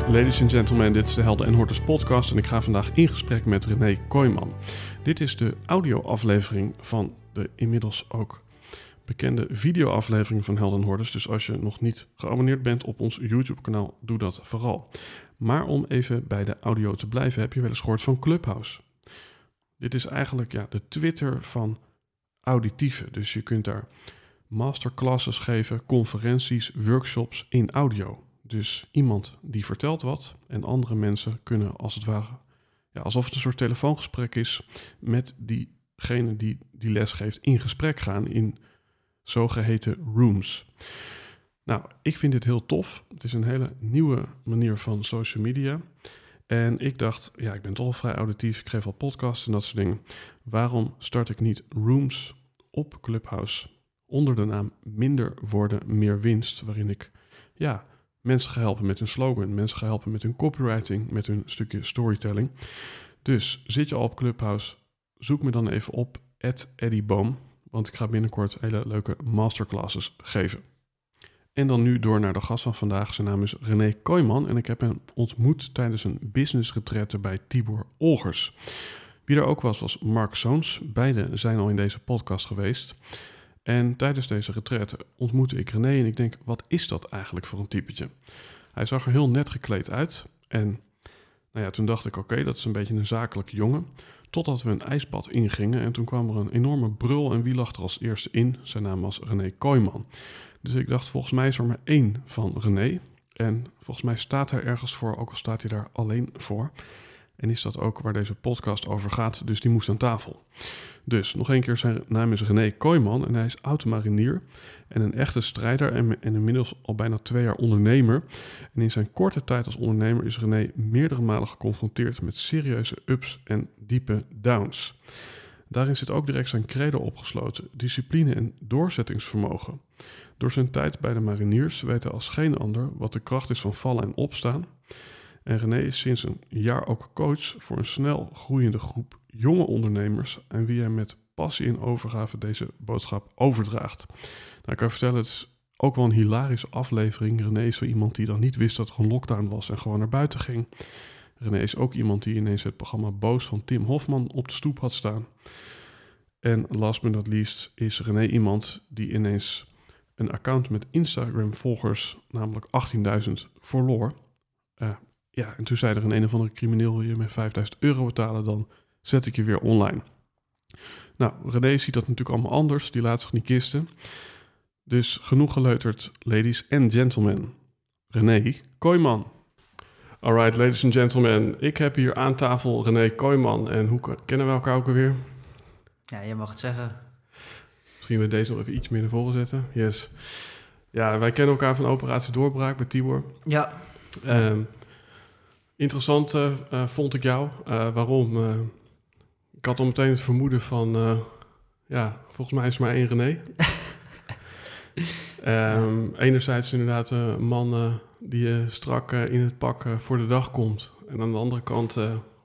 Ladies and gentlemen, dit is de Helden en Hortus podcast en ik ga vandaag in gesprek met René Kooijman. Dit is de audio-aflevering van de inmiddels ook bekende video-aflevering van Helden en Hortus. Dus als je nog niet geabonneerd bent op ons YouTube-kanaal, doe dat vooral. Maar om even bij de audio te blijven, heb je wel eens gehoord van Clubhouse. Dit is eigenlijk ja, de Twitter van auditieve. Dus je kunt daar masterclasses geven, conferenties, workshops in audio. Dus iemand die vertelt wat en andere mensen kunnen als het ware, ja, alsof het een soort telefoongesprek is, met diegene die die les geeft in gesprek gaan in zogeheten rooms. Nou, ik vind dit heel tof. Het is een hele nieuwe manier van social media. En ik dacht, ja, ik ben toch al vrij auditief. Ik geef al podcasts en dat soort dingen. Waarom start ik niet rooms op Clubhouse onder de naam Minder Worden, Meer Winst? Waarin ik, ja, mensen ga helpen met hun slogan, mensen ga helpen met hun copywriting, met hun stukje storytelling. Dus zit je al op Clubhouse, zoek me dan even op, Eddie Boom, want ik ga binnenkort hele leuke masterclasses geven. En dan nu door naar de gast van vandaag. Zijn naam is René Kooijman en ik heb hem ontmoet tijdens een business retraite bij Tibor Olgers. Wie er ook was, was Mark Zoons. Beide zijn al in deze podcast geweest. En tijdens deze retraite ontmoette ik René en ik denk, wat is dat eigenlijk voor een typetje? Hij zag er heel net gekleed uit en nou ja, toen dacht ik, oké, dat is een beetje een zakelijke jongen. Totdat we een ijsbad ingingen en toen kwam er een enorme brul en wie lag er als eerste in? Zijn naam was René Kooijman. Dus ik dacht, volgens mij is er maar één van René. En volgens mij staat hij ergens voor, ook al staat hij daar alleen voor. En is dat ook waar deze podcast over gaat, dus die moest aan tafel. Dus nog een keer, zijn naam is René Kooijman en hij is oud-marinier en een echte strijder en, en, inmiddels al bijna twee jaar ondernemer. En in zijn korte tijd als ondernemer is René meerdere malen geconfronteerd met serieuze ups en diepe downs. Daarin zit ook direct zijn credo opgesloten, discipline en doorzettingsvermogen. Door zijn tijd bij de mariniers weet hij als geen ander wat de kracht is van vallen en opstaan. En René is sinds een jaar ook coach voor een snel groeiende groep jonge ondernemers en wie hij met passie en overgave deze boodschap overdraagt. Nou, ik kan vertellen, het is ook wel een hilarische aflevering. René is zo iemand die dan niet wist dat er een lockdown was en gewoon naar buiten ging. René is ook iemand die ineens het programma Boos van Tim Hofman op de stoep had staan. En last but not least is René iemand die ineens een account met Instagram-volgers, namelijk 18.000, verloor. Uh, ja, en toen zei er een een of andere crimineel, je met 5000 euro betalen, dan zet ik je weer online. Nou, René ziet dat natuurlijk allemaal anders, die laat zich niet kisten. Dus genoeg geleuterd, ladies and gentlemen. René Kooijman. Alright, ladies and gentlemen. Ik heb hier aan tafel René Kooijman. En hoe kennen we elkaar ook alweer? Ja, je mag het zeggen. Misschien we deze nog even iets meer naar voren zetten. Yes. Ja, wij kennen elkaar van Operatie Doorbraak bij Tibor. Ja. Um, interessant uh, uh, vond ik jou. Uh, waarom? ik had al meteen het vermoeden van... ja, volgens mij is maar één René. um, enerzijds inderdaad een man die strak in het pak voor de dag komt. En aan de andere kant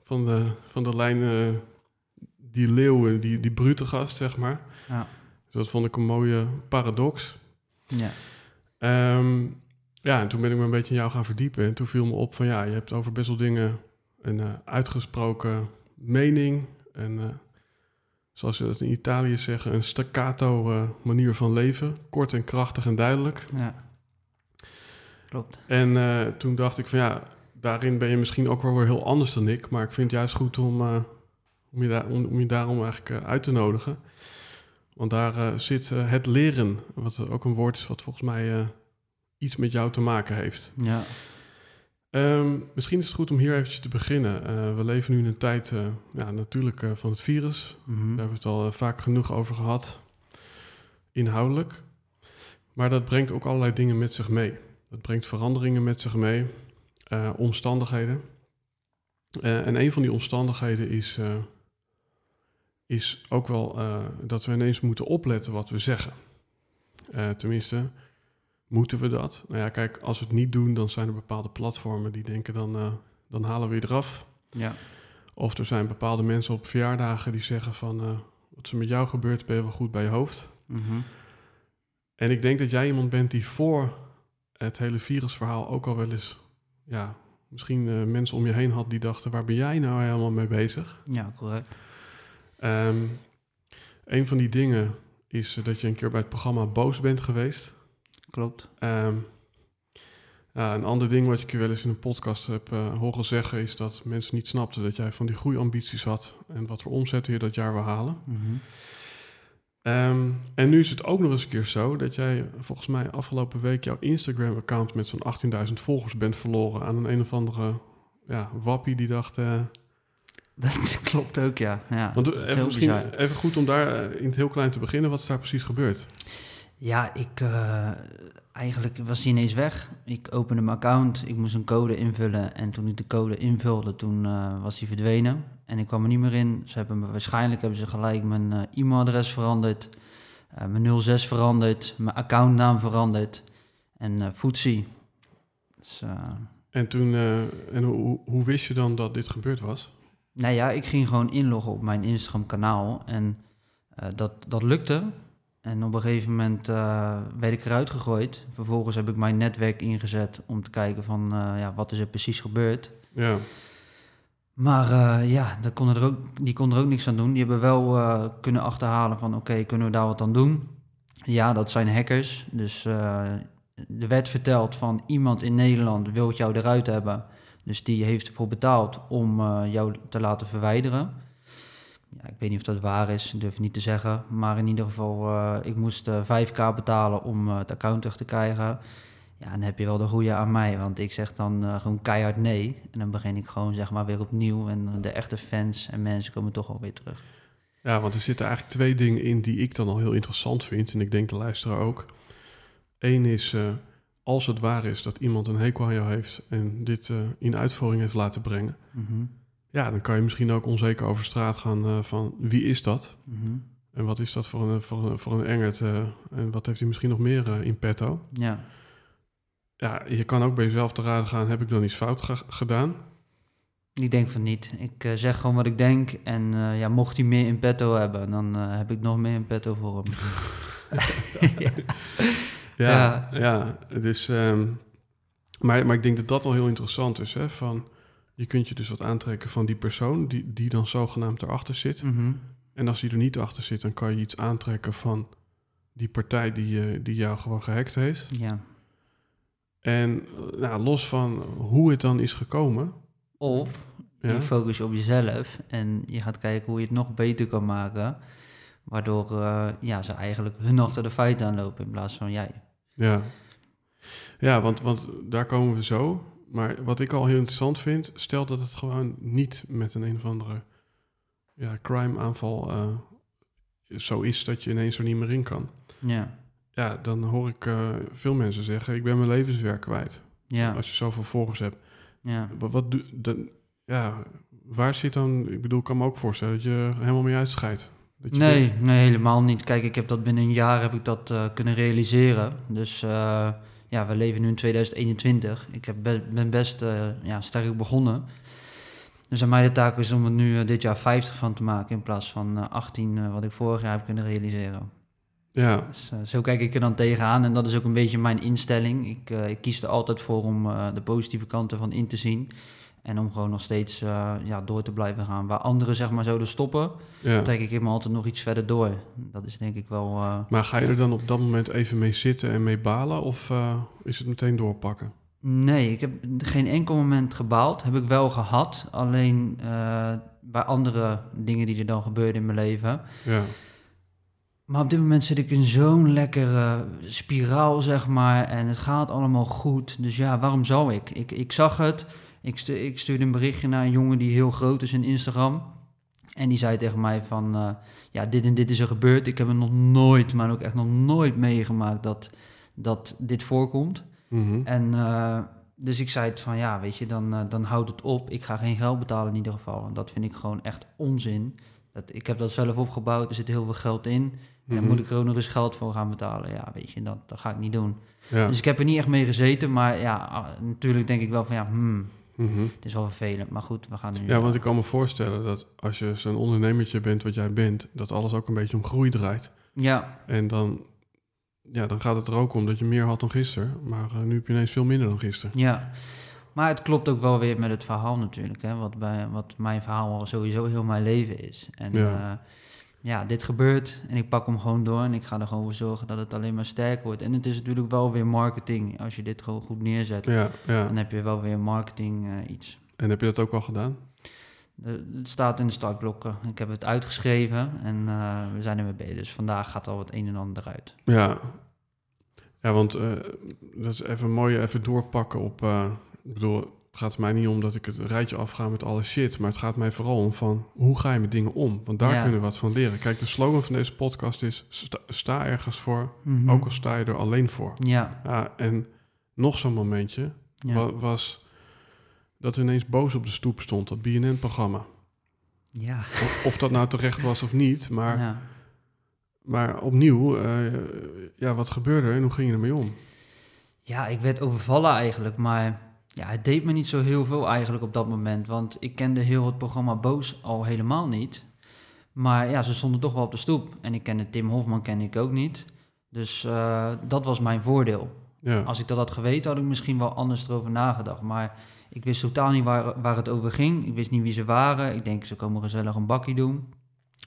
van, de, van de lijn die leeuwen, die, die brute gast, zeg maar. Ja. Dus dat vond ik een mooie paradox. Ja. Um, ja, en toen ben ik me een beetje in jou gaan verdiepen. En toen viel me op van ja, je hebt over best wel dingen een uh, uitgesproken mening. En uh, zoals ze dat in Italië zeggen, een staccato uh, manier van leven. Kort en krachtig en duidelijk. Ja. klopt. En eh, toen dacht ik van ja, daarin ben je misschien ook wel weer heel anders dan ik. Maar ik vind het juist goed om, eh, om, je, daar, om, om je daarom eigenlijk eh, uit te nodigen. Want daar eh, zit eh, het leren, wat ook een woord is wat volgens mij eh, iets met jou te maken heeft. Ja, Ehm, misschien is het goed om hier eventjes te beginnen. Eh, we leven nu in een tijd eh, ja, natuurlijk eh, van het virus. mhm. Daar hebben we het al vaak genoeg over gehad, inhoudelijk. Maar dat brengt ook allerlei dingen met zich mee. Dat brengt veranderingen met zich mee, omstandigheden. En een van die omstandigheden is, is ook wel dat we ineens moeten opletten wat we zeggen. Tenminste, moeten we dat? Nou ja, kijk, als we het niet doen, dan zijn er bepaalde platformen die denken dan, eh, dan halen we je eraf. ja, Of er zijn bepaalde mensen op verjaardagen die zeggen van... eh, wat er met jou gebeurt, ben je wel goed bij je hoofd. mhm. En ik denk dat jij iemand bent die voor het hele virusverhaal ook al wel eens... Ja, misschien eh, mensen om je heen had die dachten... waar ben jij nou helemaal mee bezig? ja, correct. Ehm, een van die dingen is dat je een keer bij het programma Boos bent geweest. Klopt. Ehm, ja, een ander ding wat ik je wel eens in een podcast heb eh, horen zeggen... is dat mensen niet snapten dat jij van die groeiambities had... en wat voor omzet je dat jaar wil halen. Mhm. Ehm, en nu is het ook nog eens een keer zo dat jij volgens mij afgelopen week jouw Instagram-account met zo'n 18.000 volgers bent verloren aan een een of andere ja, wappie die dacht. eh, Dat klopt ook, ja. ja. want eh, even, misschien bizar. even goed om daar in het heel klein te beginnen. Wat is daar precies gebeurd? Ja, ik... eh, eigenlijk was hij ineens weg. Ik opende mijn account, ik moest een code invullen. En toen ik de code invulde, toen eh, was hij verdwenen. En ik kwam er niet meer in. Ze hebben me, waarschijnlijk hebben ze gelijk mijn eh, e-mailadres veranderd. mijn 06 veranderd. Mijn accountnaam veranderd. En Footsie. Dus, En toen, en hoe, hoe- wist je dan dat dit gebeurd was? Nou ja, ik ging gewoon inloggen op mijn Instagram-kanaal en eh, dat, dat lukte. En op een gegeven moment eh, werd ik eruit gegooid. Vervolgens heb ik mijn netwerk ingezet om te kijken van eh, ja, wat is er precies gebeurd. Ja, Maar eh, ja, daar konden er ook, die konden er ook niks aan doen. Die hebben wel kunnen achterhalen van oké, kunnen we daar wat aan doen? Ja, dat zijn hackers. Dus er werd verteld van iemand in Nederland wil jou eruit hebben. Dus die heeft ervoor betaald om jou te laten verwijderen. Ja, ik weet niet of dat waar is, durf ik niet te zeggen. Maar in ieder geval, eh, ik moest eh, 5k betalen om eh, het account terug te krijgen. Ja, dan heb je wel de goede aan mij, want ik zeg dan gewoon keihard nee. En dan begin ik gewoon zeg maar weer opnieuw. En de echte fans en mensen komen toch alweer terug. ja, want er zitten eigenlijk twee dingen in die ik dan al heel interessant vind. En ik denk de luisteraar ook. Eén is, als het waar is dat iemand een hekel aan jou heeft en dit in uitvoering heeft laten brengen. Mhm, Ja, dan kan je misschien ook onzeker over straat gaan eh, van wie is dat? mhm. En wat is dat voor een, voor een, voor een engert? eh, en wat heeft hij misschien nog meer eh, in petto? Ja, Ja, je kan ook bij jezelf te raden gaan, heb ik dan iets fout ge- gedaan? ik denk van niet. Ik zeg gewoon wat ik denk. En ja, mocht hij meer in petto hebben, dan heb ik nog meer in petto voor hem. Ja, ja. dus... ehm, maar, maar ik denk dat dat wel heel interessant is, hè? Van, je kunt je dus wat aantrekken van die persoon die, die dan zogenaamd erachter zit. Mhm. En als die er niet achter zit, dan kan je iets aantrekken van die partij die, eh, die jou gewoon gehackt heeft. Ja. En eh, nou, los van hoe het dan is gekomen... Of Ja, je focus je op jezelf en je gaat kijken hoe je het nog beter kan maken. Waardoor eh, ja, ze eigenlijk hun achter de feiten aanlopen in plaats van jij. Ja, ja want, want daar komen we zo. Maar wat ik al heel interessant vind, stel dat het gewoon niet met een een of andere ja, crime-aanval eh, zo is dat je ineens er niet meer in kan. Ja, Ja, dan hoor ik eh, veel mensen zeggen, ik ben mijn levenswerk kwijt. ja, Als je zoveel volgers hebt. ja. Wat, wat doe, dan, ja, waar zit dan, ik bedoel, ik kan me ook voorstellen dat je er helemaal mee uitscheidt. Dat je Nee, denkt, nee, helemaal niet. Kijk, ik heb dat binnen een jaar heb ik dat eh, kunnen realiseren. Dus ja, we leven nu in 2021. Ik heb be- ben best eh, ja, sterk begonnen. Dus aan mij de taak is om er nu eh, dit jaar 50 van te maken in plaats van eh, 18 eh, wat ik vorig jaar heb kunnen realiseren. ja, Dus, zo kijk ik er dan tegenaan en dat is ook een beetje mijn instelling. Ik, ik kies er altijd voor om de positieve kanten van in te zien. En om gewoon nog steeds eh, ja, door te blijven gaan. Waar anderen zeg maar zouden stoppen, ja. trek ik hem altijd nog iets verder door. Dat is denk ik wel... eh, Maar ga je er dan op dat moment even mee zitten en mee balen? Of eh, is het meteen doorpakken? Nee, ik heb geen enkel moment gebaald. Heb ik wel gehad. Alleen bij andere dingen die er dan gebeurden in mijn leven. Ja. Maar op dit moment zit ik in zo'n lekkere spiraal, zeg maar. En het gaat allemaal goed. Dus ja, waarom zou ik? Ik, ik zag het. Ik, stu ik stuurde een berichtje naar een jongen die heel groot is in Instagram. En die zei tegen mij van... eh, ja, dit en dit is er gebeurd. Ik heb het nog nooit, maar ook echt nog nooit meegemaakt dat, dat dit voorkomt. Mhm. En eh, dus ik zei het van ja, weet je, dan, eh, dan houdt het op. Ik ga geen geld betalen in ieder geval. En dat vind ik gewoon echt onzin. Dat, ik heb dat zelf opgebouwd, er zit heel veel geld in. En Mhm. dan moet ik er ook nog eens geld voor gaan betalen. Ja, weet je, dat, dat ga ik niet doen. Ja. Dus ik heb er niet echt mee gezeten. Maar ja, ah, natuurlijk denk ik wel van ja, hmm, Mhm. het is wel vervelend. Maar goed, we gaan nu... Ja, want ik kan me voorstellen dat als je zo'n ondernemertje bent wat jij bent, dat alles ook een beetje om groei draait. Ja, En dan, ja, dan gaat het er ook om dat je meer had dan gisteren. Maar eh, nu heb je ineens veel minder dan gisteren. ja. Maar het klopt ook wel weer met het verhaal natuurlijk. Hè? Wat, bij, wat mijn verhaal al sowieso heel mijn leven is. En Ja. ja. Ja, dit gebeurt en ik pak hem gewoon door. En ik ga er gewoon voor zorgen dat het alleen maar sterk wordt. En het is natuurlijk wel weer marketing. Als je dit gewoon goed neerzet, Ja, ja. dan heb je wel weer marketing eh, iets. En heb je dat ook al gedaan? Eh, het staat in de startblokken. Ik heb het uitgeschreven en eh, we zijn er mee bezig. Dus vandaag gaat al het een en ander eruit. Ja. Ja, want dat is even mooi even doorpakken op... ik bedoel, het gaat mij niet om dat ik het rijtje afga met alle shit. Maar het gaat mij vooral om van, hoe ga je met dingen om? Want daar Ja. kunnen we wat van leren. Kijk, de slogan van deze podcast is, sta, sta ergens voor, Mhm. ook al sta je er alleen voor. Ja, Ja, en nog zo'n momentje ja, wa- was dat ineens boos op de stoep stond, dat BNN-programma. ja. Of, of dat nou terecht was of niet, maar, ja. maar opnieuw, eh, ja, wat gebeurde er en hoe ging je ermee om? Ja, ik werd overvallen eigenlijk, maar ja, het deed me niet zo heel veel eigenlijk op dat moment. Want ik kende heel het programma Boos al helemaal niet. Maar ja, ze stonden toch wel op de stoep. En ik kende Tim Hofman kende ik ook niet. Dus eh, dat was mijn voordeel. Ja, Als ik dat had geweten, had ik misschien wel anders erover nagedacht. Maar ik wist totaal niet waar, waar het over ging. Ik wist niet wie ze waren. Ik denk, ze komen gezellig een bakkie doen.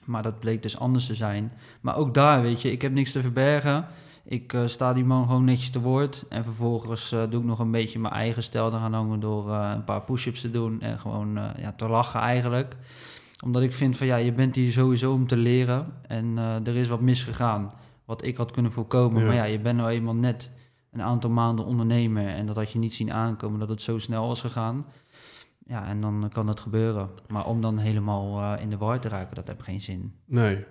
Maar dat bleek dus anders te zijn. Maar ook daar, weet je, ik heb niks te verbergen. Ik eh, sta die man gewoon netjes te woord. En vervolgens eh, doe ik nog een beetje mijn eigen stijl te gaan hangen door eh, een paar push-ups te doen. En gewoon ja, te lachen eigenlijk. Omdat ik vind van ja, je bent hier sowieso om te leren. En er is wat misgegaan. Wat ik had kunnen voorkomen. Ja. Maar ja, je bent nou eenmaal net een aantal maanden ondernemer. En dat had je niet zien aankomen dat het zo snel was gegaan. Ja, en dan kan dat gebeuren. Maar om dan helemaal in de war te raken, dat heb geen zin. nee.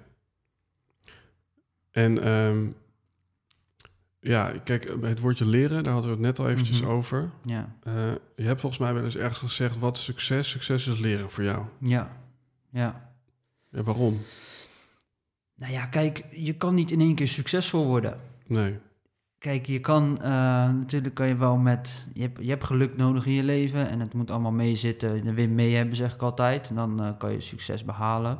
En ehm, ja, kijk, het woordje leren, daar hadden we het net al eventjes Mhm. over. Ja, Eh, je hebt volgens mij wel eens ergens gezegd, wat is succes? Succes is leren voor jou. ja, ja. Ja, waarom? Nou ja, kijk, je kan niet in één keer succesvol worden. Nee. Kijk, je kan eh, natuurlijk kan je wel met. Je hebt, je hebt geluk nodig in je leven en het moet allemaal meezitten. De win mee hebben, zeg ik altijd. En dan eh, kan je succes behalen.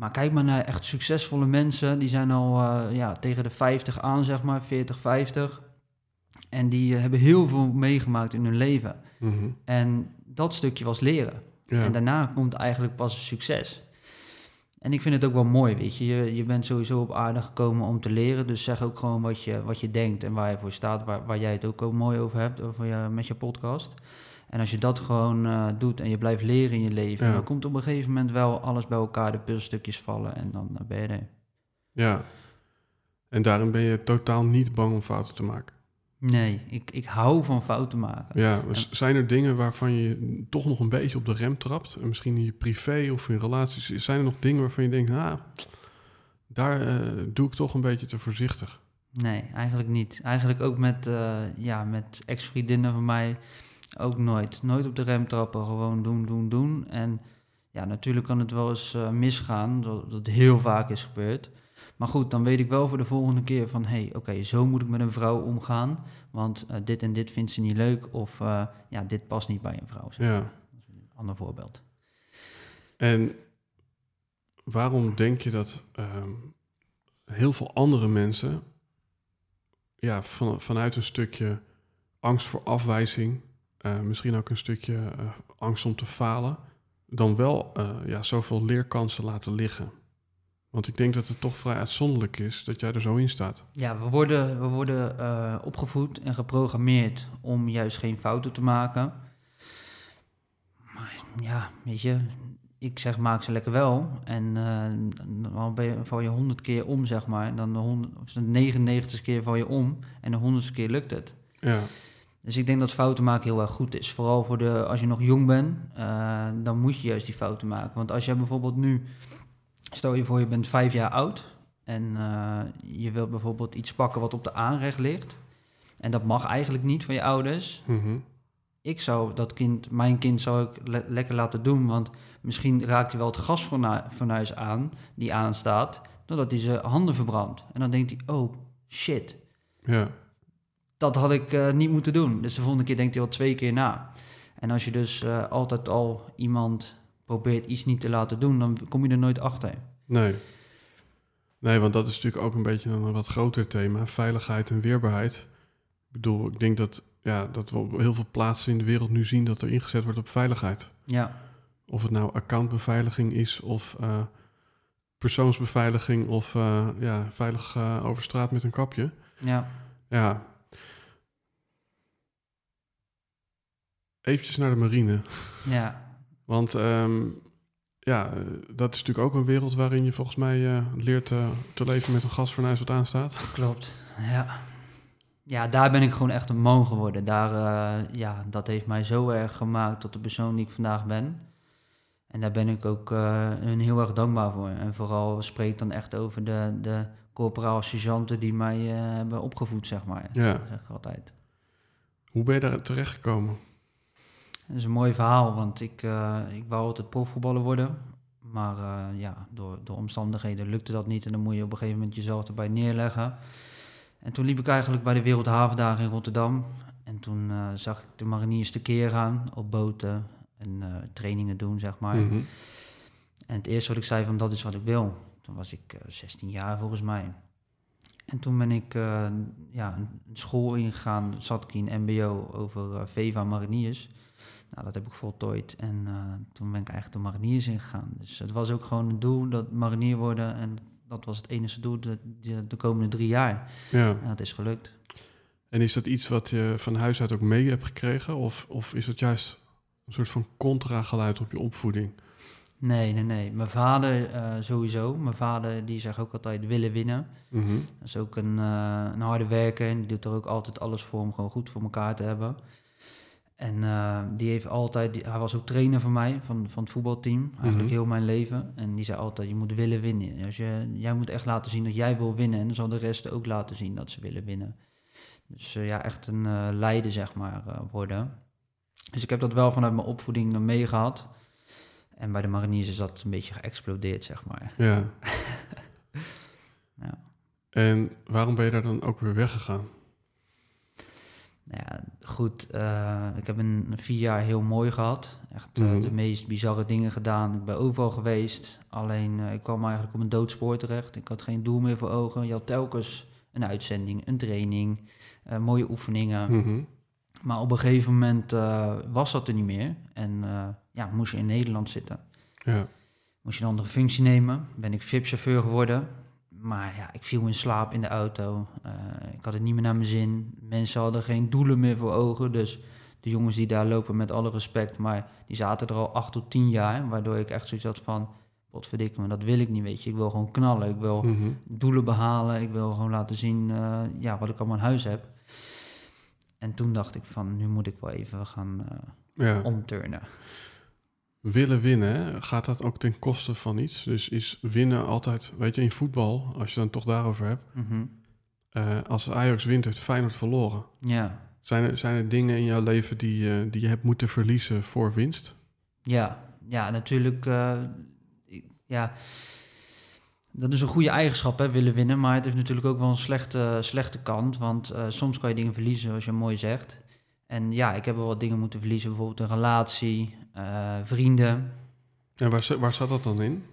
Maar kijk maar naar echt succesvolle mensen. Die zijn al eh, ja, tegen de 50 aan, zeg maar, 40, 50. En die eh, hebben heel veel meegemaakt in hun leven. Mhm. En dat stukje was leren. Ja. En daarna komt eigenlijk pas succes. En ik vind het ook wel mooi, weet je. je. Je bent sowieso op aarde gekomen om te leren. Dus zeg ook gewoon wat je, wat je denkt en waar je voor staat. Waar, waar jij het ook, ook mooi over hebt over je, met je podcast. En als je dat gewoon eh, doet en je blijft leren in je leven... Ja. dan komt op een gegeven moment wel alles bij elkaar, de puzzelstukjes vallen... en dan eh, ben je er. ja. En daarin ben je totaal niet bang om fouten te maken. Nee, ik, ik hou van fouten maken. Ja, zijn er dingen waarvan je toch nog een beetje op de rem trapt? En Misschien in je privé of in relaties. Zijn er nog dingen waarvan je denkt, nou, daar eh, doe ik toch een beetje te voorzichtig? Nee, eigenlijk niet. Eigenlijk ook met, ja, met ex-vriendinnen van mij ook nooit. Nooit op de rem trappen, gewoon doen, doen, doen. En ja, natuurlijk kan het wel eens eh, misgaan, dat dat heel vaak is gebeurd. Maar goed, dan weet ik wel voor de volgende keer van... hé, hey, oké, zo moet ik met een vrouw omgaan... want eh, dit en dit vindt ze niet leuk... of eh, ja, dit past niet bij een vrouw. zeg maar. Ja. Ander voorbeeld. En waarom denk je dat ehm, heel veel andere mensen, ja, van, vanuit een stukje angst voor afwijzing, eh, misschien ook een stukje eh, angst om te falen, dan wel eh, ja, zoveel leerkansen laten liggen? Want ik denk dat het toch vrij uitzonderlijk is dat jij er zo in staat. Ja, we worden, we worden opgevoed en geprogrammeerd om juist geen fouten te maken. Maar ja, weet je, ik zeg maak ze lekker wel. En dan ben je, val je honderd keer om, zeg maar. Dan de, 100, of de 99 keer val je om en de honderdste keer lukt het. Ja, Dus ik denk dat fouten maken heel erg goed is. Vooral voor de, als je nog jong bent, eh, dan moet je juist die fouten maken. Want als je bijvoorbeeld nu, stel je voor je bent vijf jaar oud en eh, je wilt bijvoorbeeld iets pakken wat op de aanrecht ligt. En dat mag eigenlijk niet van je ouders. mhm. Ik zou dat kind, mijn kind zou ik le- lekker laten doen, want misschien raakt hij wel het gasfornuis aan, die aanstaat, doordat hij zijn handen verbrandt. En dan denkt hij, oh shit, ja, dat had ik eh, niet moeten doen. Dus de volgende keer denkt hij wel twee keer na. En als je dus eh, altijd al iemand probeert iets niet te laten doen, dan kom je er nooit achter. nee. Nee, want dat is natuurlijk ook een beetje een wat groter thema. Veiligheid en weerbaarheid. Ik bedoel, ik denk dat, ja, dat we op heel veel plaatsen in de wereld nu zien dat er ingezet wordt op veiligheid. Ja, Of het nou accountbeveiliging is of eh, persoonsbeveiliging of ja, veilig over straat met een kapje. ja, Ja. Eventjes naar de marine. ja, Want ehm, ja, dat is natuurlijk ook een wereld waarin je volgens mij eh, leert eh, te leven met een gasfornuis wat aanstaat. klopt. Ja. ja, daar ben ik gewoon echt een man geworden. Daar, eh, ja, dat heeft mij zo erg gemaakt tot de persoon die ik vandaag ben. En daar ben ik ook hun heel erg dankbaar voor. En vooral spreek dan echt over de, de corporaal sergeanten die mij hebben opgevoed, zeg maar. Ja. Dat zeg ik altijd. Hoe ben je daar terechtgekomen? Dat is een mooi verhaal, want ik, eh, ik wou altijd profvoetballer worden. Maar eh, ja, door, door omstandigheden lukte dat niet. En dan moet je op een gegeven moment jezelf erbij neerleggen. En toen liep ik eigenlijk bij de Wereldhavendagen in Rotterdam. En toen eh, zag ik de mariniers tekeer gaan op boten en trainingen doen, zeg maar. Mhm. En het eerste wat ik zei van dat is wat ik wil. Toen was ik eh, 16 jaar volgens mij. En toen ben ik ja, een school ingegaan, zat ik in mbo over VEVA mariniers. Nou, dat heb ik voltooid en eh, toen ben ik eigenlijk de mariniers ingegaan. Dus het was ook gewoon het doel, dat marinier worden. En dat was het enige doel de, de, de komende drie jaar. Ja. En dat is gelukt. En is dat iets wat je van huis uit ook mee hebt gekregen? Of, of is het juist een soort van contra-geluid op je opvoeding? Nee, nee, nee. Mijn vader eh, sowieso. Mijn vader die zegt ook altijd willen winnen. Mhm. Dat is ook een, eh, een harde werker en die doet er ook altijd alles voor om gewoon goed voor elkaar te hebben. En eh, die heeft altijd, die- hij was ook trainer van mij, van, van het voetbalteam, eigenlijk Mhm. heel mijn leven. En die zei altijd, je moet willen winnen. Als je, jij moet echt laten zien dat jij wil winnen en dan zal de rest ook laten zien dat ze willen winnen. Dus eh, ja, echt een eh, leider, zeg maar, worden. Dus ik heb dat wel vanuit mijn opvoeding eh, meegehad. En bij de mariniers is dat een beetje geëxplodeerd, zeg maar. Ja. Ja. En waarom ben je daar dan ook weer weggegaan? Nou ja, goed. eh, ik heb een, vier jaar heel mooi gehad. Echt eh, Mhm. de meest bizarre dingen gedaan. Ik ben overal geweest. Alleen eh, ik kwam eigenlijk op een doodspoor terecht. Ik had geen doel meer voor ogen. Je had telkens een uitzending, een training, mooie oefeningen. Mhm. Maar op een gegeven moment was dat er niet meer. En ja, moest je in Nederland zitten. Ja. Moest je een andere functie nemen. Ben ik VIP-chauffeur geworden. Maar ja, ik viel in slaap in de auto. Eh, ik had het niet meer naar mijn zin. Mensen hadden geen doelen meer voor ogen. Dus de jongens die daar lopen, met alle respect, maar die zaten er al acht tot tien jaar. Waardoor ik echt zoiets had van, wat verdikke me, dat wil ik niet, weet je. Ik wil gewoon knallen. Ik wil Mhm. doelen behalen. Ik wil gewoon laten zien eh, ja, wat ik allemaal in huis heb. En toen dacht ik van, nu moet ik wel even gaan eh, ja. omturnen. Willen winnen, gaat dat ook ten koste van iets? Dus is winnen altijd, weet je, in voetbal, als je dan toch daarover hebt, Mhm. eh, als Ajax wint, heeft Feyenoord verloren. Ja, Zijn er, zijn er dingen in jouw leven die, eh, die je hebt moeten verliezen voor winst? Ja, ja, natuurlijk. eh, ja, dat is een goede eigenschap, hè, willen winnen. Maar het heeft natuurlijk ook wel een slechte, slechte kant. Want soms kan je dingen verliezen, zoals je mooi zegt. En ja, ik heb wel wat dingen moeten verliezen. Bijvoorbeeld een relatie, vrienden. En waar, waar zat dat dan in?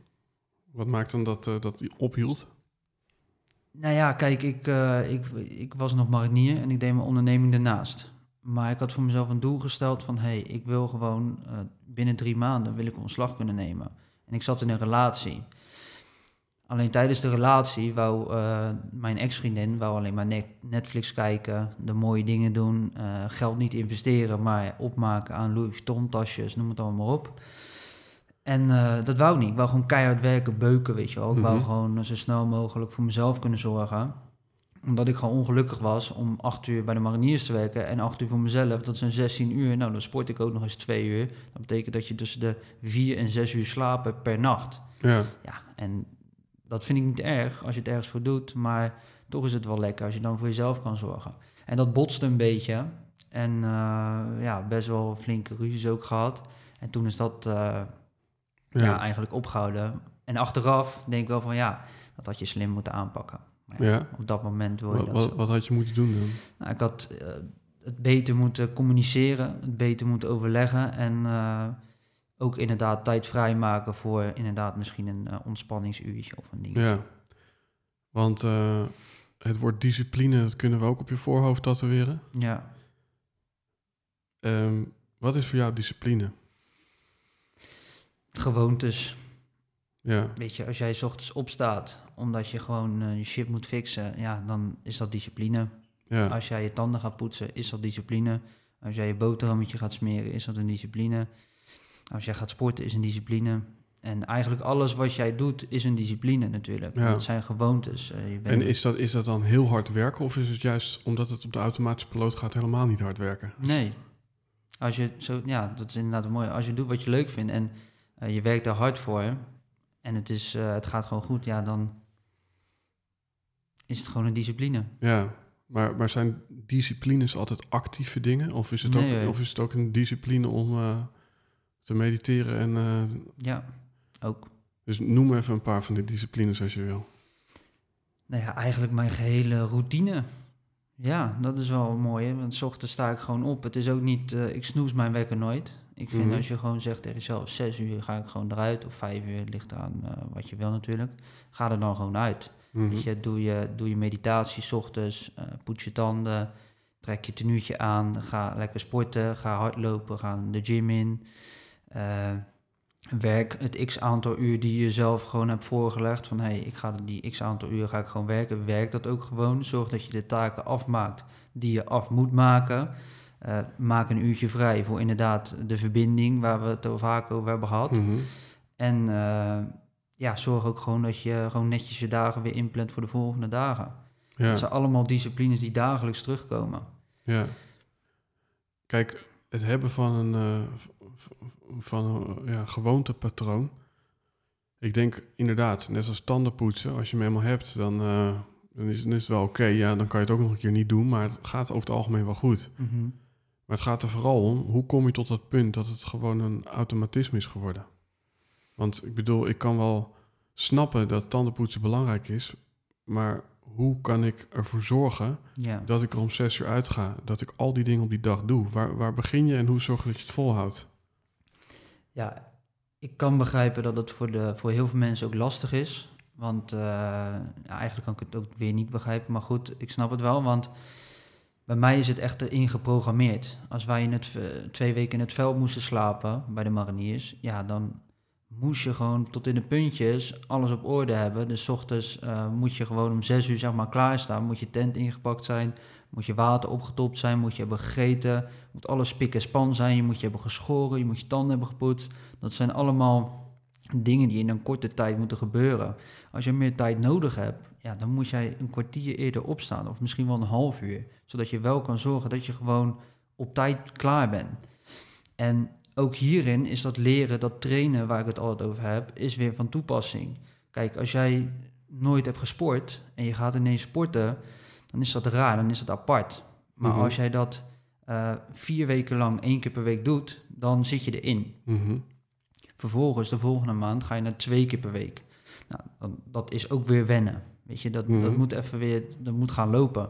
Wat maakt dan dat eh, dat ophield? Nou ja, kijk, ik, eh, ik, ik was nog marinier en ik deed mijn onderneming daarnaast. Maar ik had voor mezelf een doel gesteld van... hé, hey, ik wil gewoon eh, binnen drie maanden wil ik ontslag kunnen nemen. En ik zat in een relatie. Alleen tijdens de relatie wou eh, mijn ex-vriendin wou alleen maar net- Netflix kijken, de mooie dingen doen, eh, geld niet investeren, maar opmaken aan Louis Vuitton tasjes, noem het allemaal maar op. En eh, dat wou ik niet. Ik wou gewoon keihard werken, beuken, weet je wel. Ik wou Mhm. gewoon zo snel mogelijk voor mezelf kunnen zorgen. Omdat ik gewoon ongelukkig was om acht uur bij de mariniers te werken en acht uur voor mezelf. Dat zijn 16 uur. Nou, dan sport ik ook nog eens twee uur. Dat betekent dat je tussen de vier en zes uur slapen per nacht. Ja, Ja, en dat vind ik niet erg als je het ergens voor doet, maar toch is het wel lekker als je dan voor jezelf kan zorgen. En dat botste een beetje. En eh, ja, best wel flinke ruzies ook gehad. En toen is dat eh, ja. ja, eigenlijk opgehouden. En achteraf denk ik wel van ja, dat had je slim moeten aanpakken. Maar ja. Op dat moment wil je Wat, dat wat, wat had je moeten doen dan? Nou, ik had eh, het beter moeten communiceren, het beter moeten overleggen en ook inderdaad tijd vrijmaken voor inderdaad misschien een eh, ontspanningsuurtje of een ding. Ja, want eh, het woord discipline, dat kunnen we ook op je voorhoofd tatoeëren. Ja. Ehm, wat is voor jou discipline? Gewoontes. Ja, Weet je, als jij 's ochtends opstaat omdat je gewoon eh, je shit moet fixen, ja, dan is dat discipline. ja, Als jij je tanden gaat poetsen, is dat discipline. Als jij je boterhammetje gaat smeren, is dat een discipline. Als jij gaat sporten, is een discipline. En eigenlijk alles wat jij doet, is een discipline natuurlijk. Ja. Dat zijn gewoontes. Eh, je bent- en is dat, is dat dan heel hard werken of is het juist omdat het op de automatische piloot gaat helemaal niet hard werken? Nee. Als je zo, ja, dat is inderdaad mooi. Als je doet wat je leuk vindt en eh, je werkt er hard voor en het, is, eh, het gaat gewoon goed, ja, dan is het gewoon een discipline. Ja, maar, maar zijn disciplines altijd actieve dingen? Of is het, Nee, ook, of is het ook een discipline om te mediteren? En, eh, Ja, ook. dus noem even een paar van die disciplines als je wil. Nou ja, eigenlijk mijn gehele routine. Ja, dat is wel mooi. Hè? Want 's ochtends sta ik gewoon op. Het is ook niet, eh, ik snoes mijn wekker nooit. Ik vind Mhm. als je gewoon zegt tegen jezelf, zes uur ga ik gewoon eruit. Of vijf uur, ligt aan eh, wat je wil natuurlijk. Ga er dan gewoon uit. Weet je, doe je, doe je meditatie 's ochtends, eh, poets je tanden, trek je tenuutje aan, ga lekker sporten, ga hardlopen, ga de gym in. Eh, werk het x aantal uur die je jezelf gewoon hebt voorgelegd. Van hé, hey, ik ga die x aantal uur ga ik gewoon werken. Werk dat ook gewoon. Zorg dat je de taken afmaakt die je af moet maken. Eh, maak een uurtje vrij voor inderdaad de verbinding waar we het al vaak over hebben gehad. Mhm. En eh, ja, zorg ook gewoon dat je gewoon netjes je dagen weer inplant voor de volgende dagen. Ja. Dat zijn allemaal disciplines die dagelijks terugkomen. Ja. Kijk, het hebben van een, van een ja, gewoontepatroon. Ik denk inderdaad, net als tandenpoetsen, als je hem helemaal hebt, dan, eh, dan, is, dan is het wel oké. Ja, dan kan je het ook nog een keer niet doen, maar het gaat over het algemeen wel goed. Maar het gaat er vooral om, hoe kom je tot dat punt dat het gewoon een automatisme is geworden? Want ik bedoel, ik kan wel snappen dat tandenpoetsen belangrijk is, maar hoe kan ik ervoor zorgen Ja. dat ik er om zes uur uitga, dat ik al die dingen op die dag doe. Waar, waar begin je en hoe zorg je dat je het volhoudt? Ja, ik kan begrijpen dat het voor, de, voor heel veel mensen ook lastig is. Want eh, eigenlijk kan ik het ook weer niet begrijpen. Maar goed, ik snap het wel. Want bij mij is het echt erin geprogrammeerd. Als wij in het, twee weken in het veld moesten slapen bij de mariniers, ja, dan moest je gewoon tot in de puntjes alles op orde hebben. Dus ochtends eh, moet je gewoon om zes uur zeg maar klaarstaan. Moet je tent ingepakt zijn, moet je water opgetopt zijn, moet je hebben gegeten, moet alles spik en span zijn. Je moet je hebben geschoren, je moet je tanden hebben gepoetst. Dat zijn allemaal dingen die in een korte tijd moeten gebeuren. Als je meer tijd nodig hebt, ja, dan moet jij een kwartier eerder opstaan. Of misschien wel een half uur. Zodat je wel kan zorgen dat je gewoon op tijd klaar bent. En ook hierin is dat leren, dat trainen waar ik het altijd over heb, is weer van toepassing. Kijk, als jij nooit hebt gesport en je gaat ineens sporten, dan is dat raar, dan is dat apart. Maar Mhm. als jij dat eh, vier weken lang één keer per week doet, dan zit je erin. Mhm. Vervolgens, de volgende maand, ga je naar twee keer per week. Nou, dan, dat is ook weer wennen. Weet je, dat, Mhm. dat moet even weer, dat moet gaan lopen.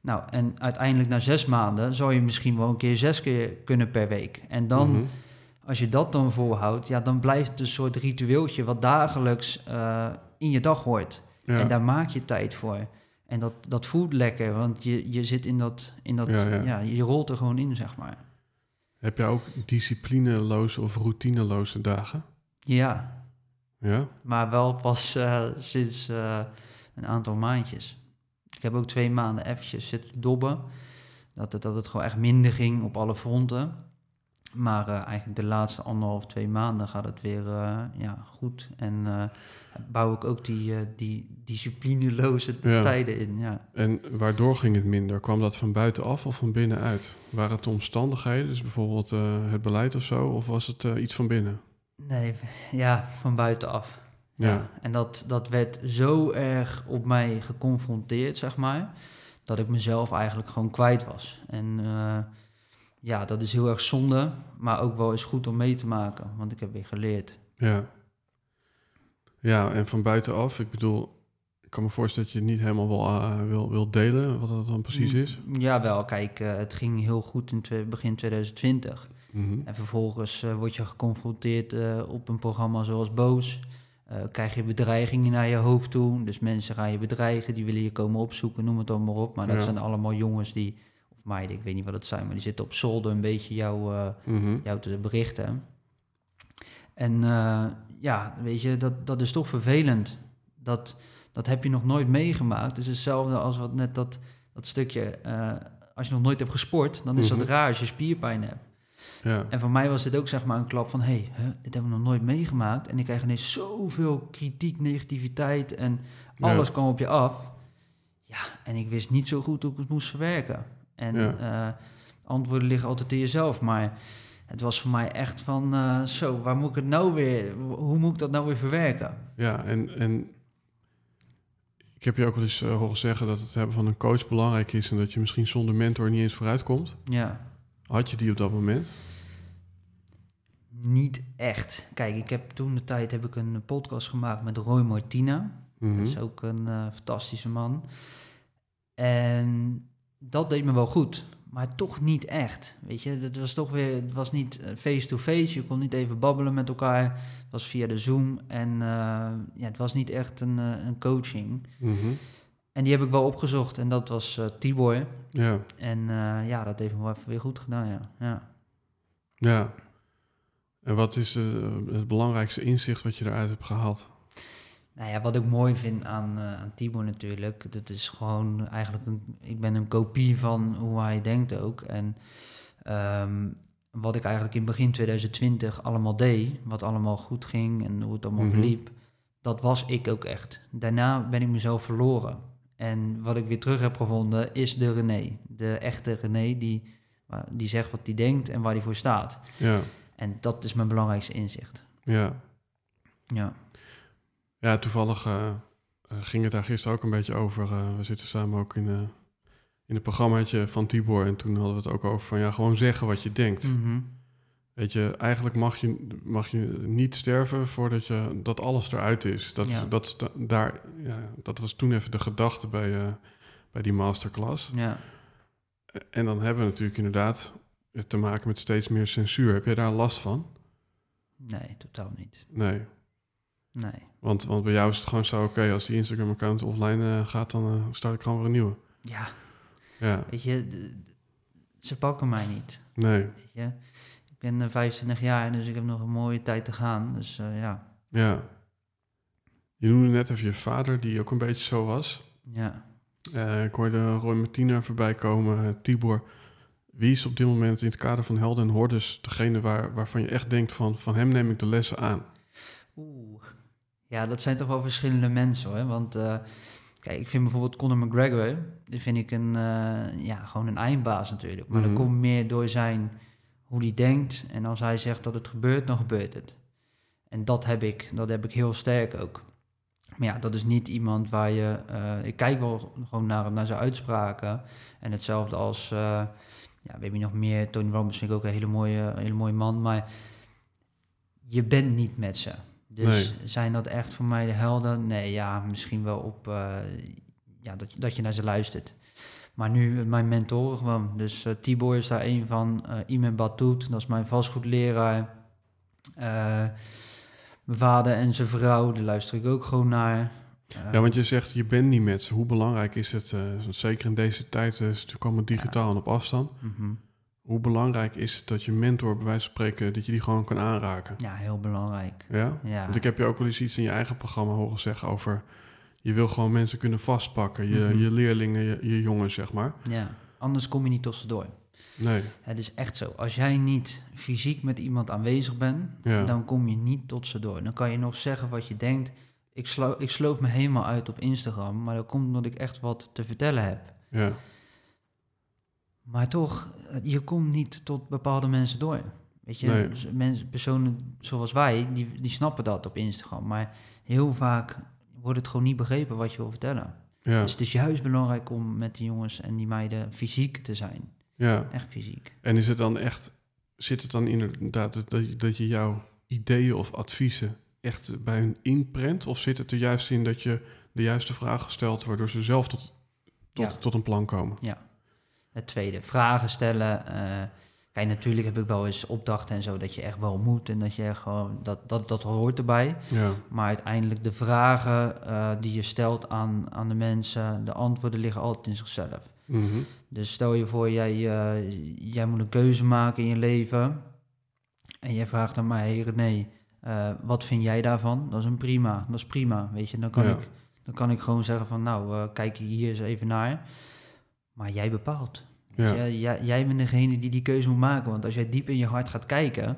Nou, en uiteindelijk na zes maanden zou je misschien wel een keer zes keer kunnen per week. En dan, Mhm. als je dat dan volhoudt, ja, dan blijft het een soort ritueeltje wat dagelijks eh, in je dag hoort. Ja. En daar maak je tijd voor. En dat, dat voelt lekker, want je, je zit in dat, in dat Ja, ja, ja. je rolt er gewoon in, zeg maar. Heb jij ook disciplineloze of routineloze dagen? Ja, Ja. Ja? Maar wel pas eh, sinds eh, een aantal maandjes. Ik heb ook twee maanden eventjes zitten dobben. Dat het, dat het gewoon echt minder ging op alle fronten. Maar eh, eigenlijk de laatste anderhalf, twee maanden gaat het weer eh, ja, goed. En eh, bouw ik ook die, die disciplineloze Ja. tijden in. Ja. En waardoor ging het minder? Kwam dat van buitenaf of van binnenuit? Waren het de omstandigheden, dus bijvoorbeeld het beleid of zo? Of was het iets van binnen? Nee, ja, van buitenaf. Ja. Ja. En dat, dat werd zo erg op mij geconfronteerd, zeg maar, dat ik mezelf eigenlijk gewoon kwijt was. En ja, dat is heel erg zonde, maar ook wel eens goed om mee te maken, want ik heb weer geleerd. Ja. Ja, en van buitenaf, ik bedoel, ik kan me voorstellen dat je het niet helemaal wil, eh, wil, wil delen, wat dat dan precies is. Ja, wel, kijk, eh, het ging heel goed in begin 2020. Mhm. En vervolgens eh, word je geconfronteerd op een programma zoals Boos. Krijg je bedreigingen naar je hoofd toe. Dus mensen gaan je bedreigen, die willen je komen opzoeken, noem het allemaal op. Maar dat Ja. zijn allemaal jongens die, meiden, ik weet niet wat het zijn, maar die zitten op zolder een beetje jou, Mhm. jou te berichten. En eh, ja, weet je, dat, dat is toch vervelend. Dat, dat heb je nog nooit meegemaakt. Het is hetzelfde als wat net dat, dat stukje, eh, als je nog nooit hebt gesport, dan is Mhm. dat raar als je spierpijn hebt. Ja. En voor mij was dit ook zeg maar een klap van... hé, hey, huh, dit hebben we nog nooit meegemaakt. En ik krijg ineens zoveel kritiek, negativiteit... en Ja. alles kwam op je af. Ja, en ik wist niet zo goed hoe ik het moest verwerken. En Ja. eh, antwoorden liggen altijd in jezelf. Maar het was voor mij echt van... eh, zo, waar moet ik het nou weer... hoe moet ik dat nou weer verwerken? Ja, en, en ik heb je ook wel eens eh, horen zeggen dat het hebben van een coach belangrijk is en dat je misschien zonder mentor niet eens vooruit komt. Ja, Had je die op dat moment? niet echt. Kijk, ik heb toen de tijd heb ik een podcast gemaakt met Roy Martina... Mhm. Dat is ook een fantastische man. En dat deed me wel goed, maar toch niet echt. Weet je, het was toch weer, het was niet eh, face-to-face. Je kon niet even babbelen met elkaar. Het was via de Zoom en eh, ja, het was niet echt een, eh, een coaching. Mhm. En die heb ik wel opgezocht en dat was eh Tibor. Ja, En ja, dat heeft me wel even weer goed gedaan, ja. ja. ja. En wat is het belangrijkste inzicht wat je eruit hebt gehaald? Nou ja, wat ik mooi vind aan, eh aan Tibor natuurlijk, dat is gewoon eigenlijk een, ik ben een kopie van hoe hij denkt ook. En ehm, wat ik eigenlijk in begin 2020 allemaal deed, wat allemaal goed ging en hoe het allemaal Mhm. verliep, dat was ik ook echt. Daarna ben ik mezelf verloren. En wat ik weer terug heb gevonden is de René. De echte René die, waar- die zegt wat hij denkt en waar hij voor staat. Ja, En dat is mijn belangrijkste inzicht. ja. Ja. Ja, toevallig eh, eh, ging het daar gisteren ook een beetje over. Eh, we zitten samen ook in, in het programmaatje van Tibor. En toen hadden we het ook over van ja, gewoon zeggen wat je denkt. Mhm. Weet je, eigenlijk mag je, mag je niet sterven voordat je, dat alles eruit is. Dat, Ja. dat, daar, ja, dat was toen even de gedachte bij, bij die masterclass. Ja. En dan hebben we natuurlijk inderdaad te maken met steeds meer censuur. Heb jij daar last van? Nee, totaal niet. Nee. Nee. Want, want bij jou is het gewoon zo, oké, als die Instagram-account offline eh, gaat, dan eh, start ik gewoon weer een nieuwe. Ja, Ja, weet je, ze pakken mij niet. nee, Weet je. Ik ben eh, 25 jaar, dus ik heb nog een mooie tijd te gaan. Dus eh, ja, ja. Je noemde net even je vader, die ook een beetje zo was. ja. Eh, ik hoorde Roy Martina voorbij komen, eh, Tibor. Wie is op dit moment in het kader van Helden en Hordes degene waar, waarvan je echt denkt van, van hem neem ik de lessen aan? Oeh. Ja, dat zijn toch wel verschillende mensen hoor. Want eh, kijk, ik vind bijvoorbeeld Conor McGregor, die vind ik een, eh, ja, gewoon een eindbaas natuurlijk. Maar Mhm. dat komt meer door zijn, hoe hij denkt. En als hij zegt dat het gebeurt, dan gebeurt het. En dat heb ik, dat heb ik heel sterk ook. Maar ja, dat is niet iemand waar je... eh, ik kijk wel gewoon naar, naar zijn uitspraken. En hetzelfde als... eh, ja, we hebben nog meer. Tony Robbins vind ik ook een hele mooie, een hele mooie man. Maar je bent niet met ze. Dus zijn dat echt voor mij de helden? Nee, ja, misschien wel op... eh, ja, dat, dat je naar ze luistert. Maar nu mijn mentoren gewoon. Dus eh, Tibor is daar een van. eh Imen Batoet, dat is mijn vastgoedleraar. Mijn vader en zijn vrouw, daar luister ik ook gewoon naar. Ja, want je zegt, je bent niet met ze. Hoe belangrijk is het, zeker in deze tijd, is het natuurlijk allemaal digitaal en op afstand. mhm. Hoe belangrijk is het dat je mentor, bij wijze van spreken, dat je die gewoon kan aanraken? Ja, heel belangrijk. Ja? Ja. Want ik heb je ook wel eens iets in je eigen programma horen zeggen over... je wil gewoon mensen kunnen vastpakken, je, Mhm. je leerlingen, je, je jongens, zeg maar. ja. Anders kom je niet tussendoor. Nee, Het is echt zo. Als jij niet fysiek met iemand aanwezig bent, ja, dan kom je niet tot ze door. Dan kan je nog zeggen wat je denkt. Ik, slo ik sloof me helemaal uit op Instagram, maar dat komt omdat ik echt wat te vertellen heb. ja, Maar toch, eh, je komt niet tot bepaalde mensen door. Weet je, Nee. z- mensen, personen zoals wij, die, die snappen dat op Instagram. Maar heel vaak wordt het gewoon niet begrepen wat je wil vertellen. ja, Dus het is juist belangrijk om met die jongens en die meiden fysiek te zijn. ja. Echt fysiek. En is het dan echt, zit het dan inderdaad dat, dat je- dat je jouw ideeën of adviezen echt bij hun inprent? Of zit het er juist in dat je de juiste vragen stelt, waardoor ze zelf tot, tot, Ja. tot een plan komen? Het tweede, vragen stellen. eh, kijk, natuurlijk heb ik wel eens opdrachten en zo dat je echt wel moet en dat je gewoon, dat, dat, dat hoort erbij. Ja, Maar uiteindelijk de vragen eh, die je stelt aan, aan de mensen, de antwoorden liggen altijd in zichzelf. mhm, Dus stel je voor, jij, eh, jij moet een keuze maken in je leven. En jij vraagt aan mij, hey René, eh, wat vind jij daarvan? Dat is een prima, dat is prima, weet je. Dan kan, Ja. ik, dan kan ik gewoon zeggen van, nou, eh, kijk hier eens even naar. Maar jij bepaalt. ja, Jij, jij, jij bent degene die die keuze moet maken. Want als jij diep in je hart gaat kijken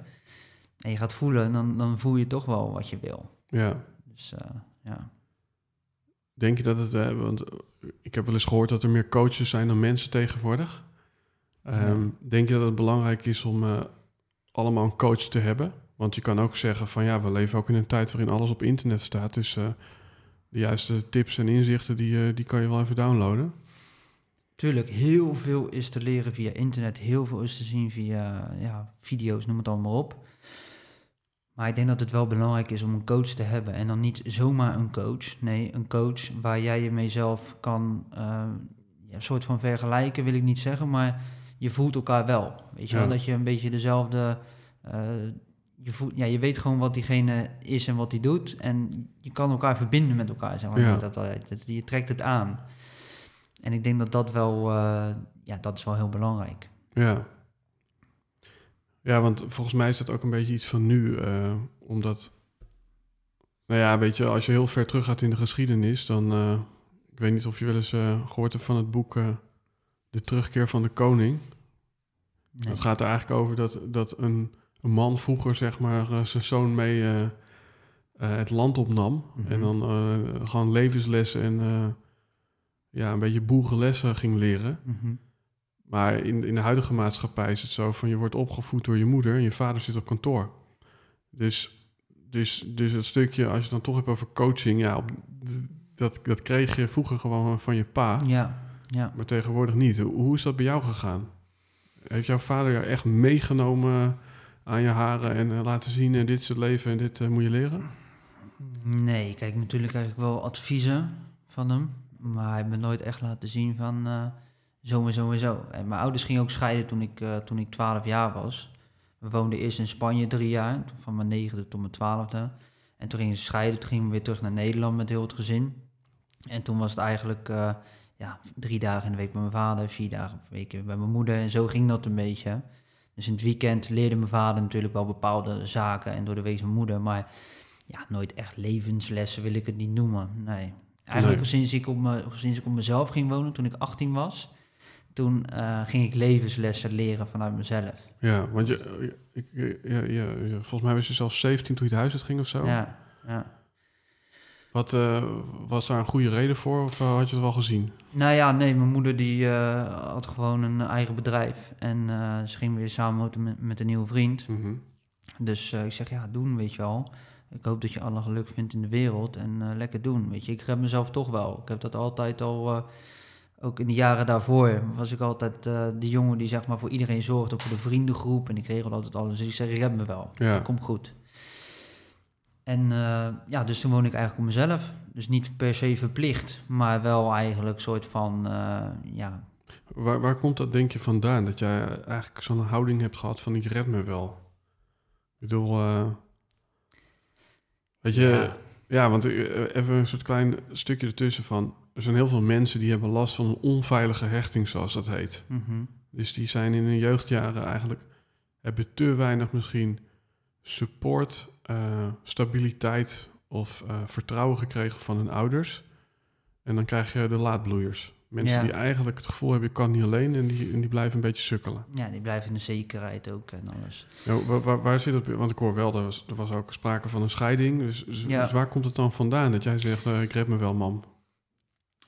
en je gaat voelen, dan, dan voel je toch wel wat je wil. ja. Dus eh, ja. Denk je dat het, eh, want ik heb wel eens gehoord dat er meer coaches zijn dan mensen tegenwoordig. Ehm, Ja. Denk je dat het belangrijk is om eh, allemaal een coach te hebben? Want je kan ook zeggen van ja, we leven ook in een tijd waarin alles op internet staat. Dus de juiste tips en inzichten, die, die kan je wel even downloaden. Tuurlijk, heel veel is te leren via internet. Heel veel is te zien via ja, video's, noem het allemaal op. Maar ik denk dat het wel belangrijk is om een coach te hebben. En dan niet zomaar een coach. Nee, een coach waar jij je mee zelf kan... eh, ja, een soort van vergelijken wil ik niet zeggen, maar je voelt elkaar wel. Weet je Ja. wel, dat je een beetje dezelfde... eh, je, voelt, ja, je weet gewoon wat diegene is en wat hij doet. En je kan elkaar verbinden met elkaar, zeg maar. Ja. Dat- je trekt het aan. En ik denk dat dat wel, eh, ja, dat is wel heel belangrijk. Ja. Ja, want volgens mij is dat ook een beetje iets van nu. eh, omdat, nou ja, weet je, als je heel ver terug gaat in de geschiedenis, dan, eh, ik weet niet of je wel eens eh, gehoord hebt van het boek De Terugkeer van de Koning. Nee. Het gaat er eigenlijk over dat, dat een, een man vroeger, zeg maar, zijn zoon mee het land opnam. Mhm. En dan eh, gewoon levenslessen en ja, een beetje boerenlessen ging leren. Mhm. Maar in, in de huidige maatschappij is het zo van je wordt opgevoed door je moeder en je vader zit op kantoor. Dus, dus, dus dat stukje, als je het dan toch hebt over coaching, ja, op, dat, dat kreeg je vroeger gewoon van je pa, Ja, ja. maar tegenwoordig niet. Hoe, is dat bij jou gegaan? Heeft jouw vader jou echt meegenomen aan je haren en eh, laten zien, en dit is het leven en dit eh, moet je leren? Nee, kijk, natuurlijk krijg ik wel adviezen van hem. Maar hij heeft me nooit echt laten zien van eh, zo en zo en zo. En mijn ouders gingen ook scheiden toen ik, eh, toen ik 12 jaar was. We woonden eerst in Spanje drie jaar, van mijn negende tot mijn twaalfde. En toen gingen ze scheiden, toen gingen we weer terug naar Nederland met heel het gezin. En toen was het eigenlijk eh, ja, drie dagen in de week bij mijn vader, vier dagen per week bij mijn moeder. En zo ging dat een beetje. Dus in het weekend leerde mijn vader natuurlijk wel bepaalde zaken en door de week mijn moeder. Maar ja, nooit echt levenslessen wil ik het niet noemen. Nee. Eigenlijk Nee. sinds, ik op me, sinds ik op mezelf ging wonen, toen ik 18 was, toen eh, ging ik levenslessen leren vanuit mezelf. Ja, want je, eh, ik, ja, ja, ja, volgens mij was je zelfs 17 toen je het huis uit ging of zo. Ja, ja. Wat, eh, was daar een goede reden voor of had je het wel gezien? Nou ja, nee, mijn moeder die had gewoon een eigen bedrijf. En ze ging weer samen met, met een nieuwe vriend. Mhm. Dus ik zeg, ja, doen, weet je wel. Ik hoop dat je alle geluk vindt in de wereld en eh, lekker doen, weet je. Ik red mezelf toch wel. Ik heb dat altijd al, eh, ook in de jaren daarvoor, was ik altijd eh de jongen die zeg maar voor iedereen zorgde, ook voor de vriendengroep. En ik regelde altijd alles. Dus ik zeg, red me wel. Ja. Dat komt goed. En ja, dus toen woon ik eigenlijk op mezelf. Dus niet per se verplicht, maar wel eigenlijk soort van, ja, Waar, waar komt dat denk je vandaan? Dat jij eigenlijk zo'n houding hebt gehad van ik red me wel. Ik bedoel, weet je, ja, Ja. want eh, even een soort klein stukje ertussen van, er zijn heel veel mensen die hebben last van een onveilige hechting, zoals dat heet. mhm, Dus die zijn in hun jeugdjaren eigenlijk, hebben te weinig misschien support, eh, stabiliteit of eh, vertrouwen gekregen van hun ouders. En dan krijg je de laadbloeiers. Mensen Ja. die eigenlijk het gevoel hebben, ik kan niet alleen en die, en die blijven een beetje sukkelen. Ja, die blijven in de zekerheid ook en alles. Waar, waar, waar zit bij? Want ik hoor wel, er was, er was ook sprake van een scheiding. Dus, dus, Ja. dus waar komt het dan vandaan dat jij zegt, eh, ik red me wel, mam?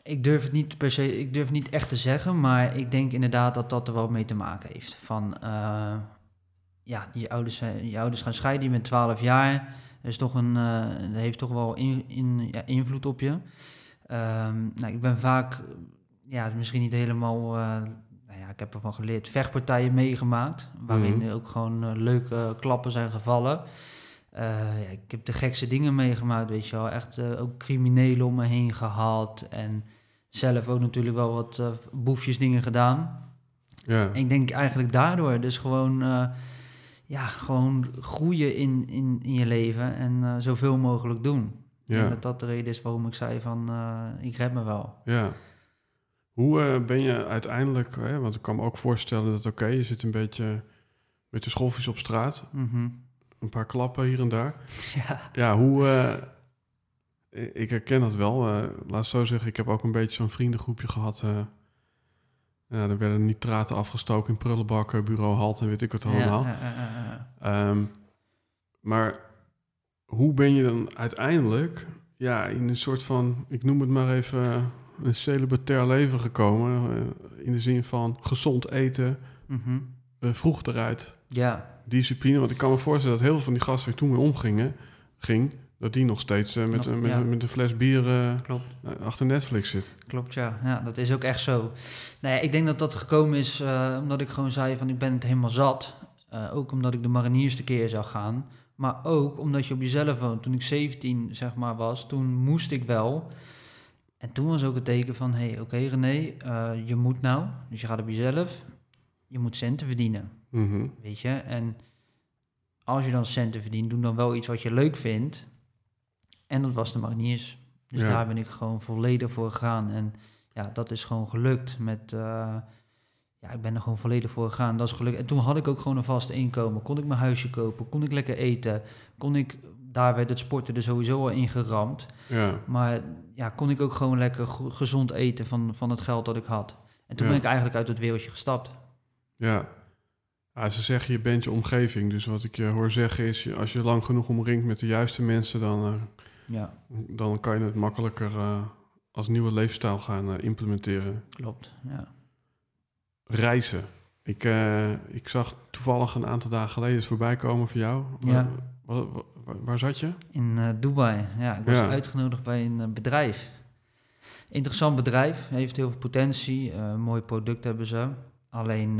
Ik durf het niet per se, ik durf niet echt te zeggen, maar ik denk inderdaad dat dat er wel mee te maken heeft. Van, eh, ja, je ouders, zijn- je ouders gaan scheiden, je bent 12 jaar. Dat, is toch een, eh, dat heeft toch wel in, in, ja, invloed op je. Ehm, nou, ik ben vaak, eh, ja, misschien niet helemaal, eh, nou ja, ik heb ervan geleerd, vechtpartijen meegemaakt. Waarin Mhm. ook gewoon eh, leuke klappen zijn gevallen. Eh, ja, ik heb de gekste dingen meegemaakt, weet je wel. Echt ook criminelen om me heen gehad. En zelf ook natuurlijk wel wat boefjes dingen gedaan. Ja, En ik denk eigenlijk daardoor dus gewoon, ja, gewoon groeien in, in, in je leven en zoveel mogelijk doen. ja. En dat dat de reden is waarom ik zei van, ik red me wel. Ja. Hoe eh, ben je uiteindelijk, hè, want ik kan me ook voorstellen dat oké, je zit een beetje met de schoffies op straat, Mhm. een paar klappen hier en daar. Ja, Ja, hoe, eh, ik herken dat wel. eh, laat zo zeggen, ik heb ook een beetje zo'n vriendengroepje gehad. eh ja, er werden nitraten afgestoken in prullenbakken, bureau halt en weet ik wat allemaal. Ja. Ehm, maar hoe ben je dan uiteindelijk ja, in een soort van, ik noem het maar even, een celibatair leven gekomen? eh, in de zin van gezond eten, eh, vroeg eruit, ja, discipline. Want ik kan me voorstellen dat heel veel van die gasten waar toen mee omgingen, ging, dat die nog steeds eh, met, met, ja. met een fles bier achter Netflix zit. Klopt, ja. ja. Dat is ook echt zo. Nou ja, ik denk dat dat gekomen is omdat ik gewoon zei van ik ben het helemaal zat. Ook omdat ik de mariniers te keer zag gaan. Maar ook omdat je op jezelf woont. Toen ik 17 zeg maar was, toen moest ik wel. En toen was ook het teken van, hé, hey, oké René, eh, je moet nou. Dus je gaat op jezelf. Je moet centen verdienen, Mhm. weet je. En als je dan centen verdient, doe dan wel iets wat je leuk vindt. En dat was de mariniers. Dus Ja. daar ben ik gewoon volledig voor gegaan. En ja, dat is gewoon gelukt met... eh, ja, ik ben er gewoon volledig voor gegaan. Dat is gelukt. En toen had ik ook gewoon een vast inkomen. Kon ik mijn huisje kopen, kon ik lekker eten. Kon ik, daar werd het sporten er sowieso al in geramd. Ja, Maar ja, kon ik ook gewoon lekker gezond eten van, van het geld dat ik had. En toen Ja. ben ik eigenlijk uit het wereldje gestapt. ja. Ja, ze zeggen je bent je omgeving. Dus wat ik je hoor zeggen is, als je lang genoeg omringt met de juiste mensen, dan, eh, Ja, dan kan je het makkelijker eh, als nieuwe leefstijl gaan eh, implementeren. klopt. Ja. Reizen. Ik, ik zag toevallig een aantal dagen geleden voorbij komen voor jou. Ja. Waar, waar- zat je? In eh, Dubai. Ja, ik was Ja. uitgenodigd bij een eh, bedrijf. Interessant bedrijf, heeft heel veel potentie, eh, mooi product hebben ze. Alleen,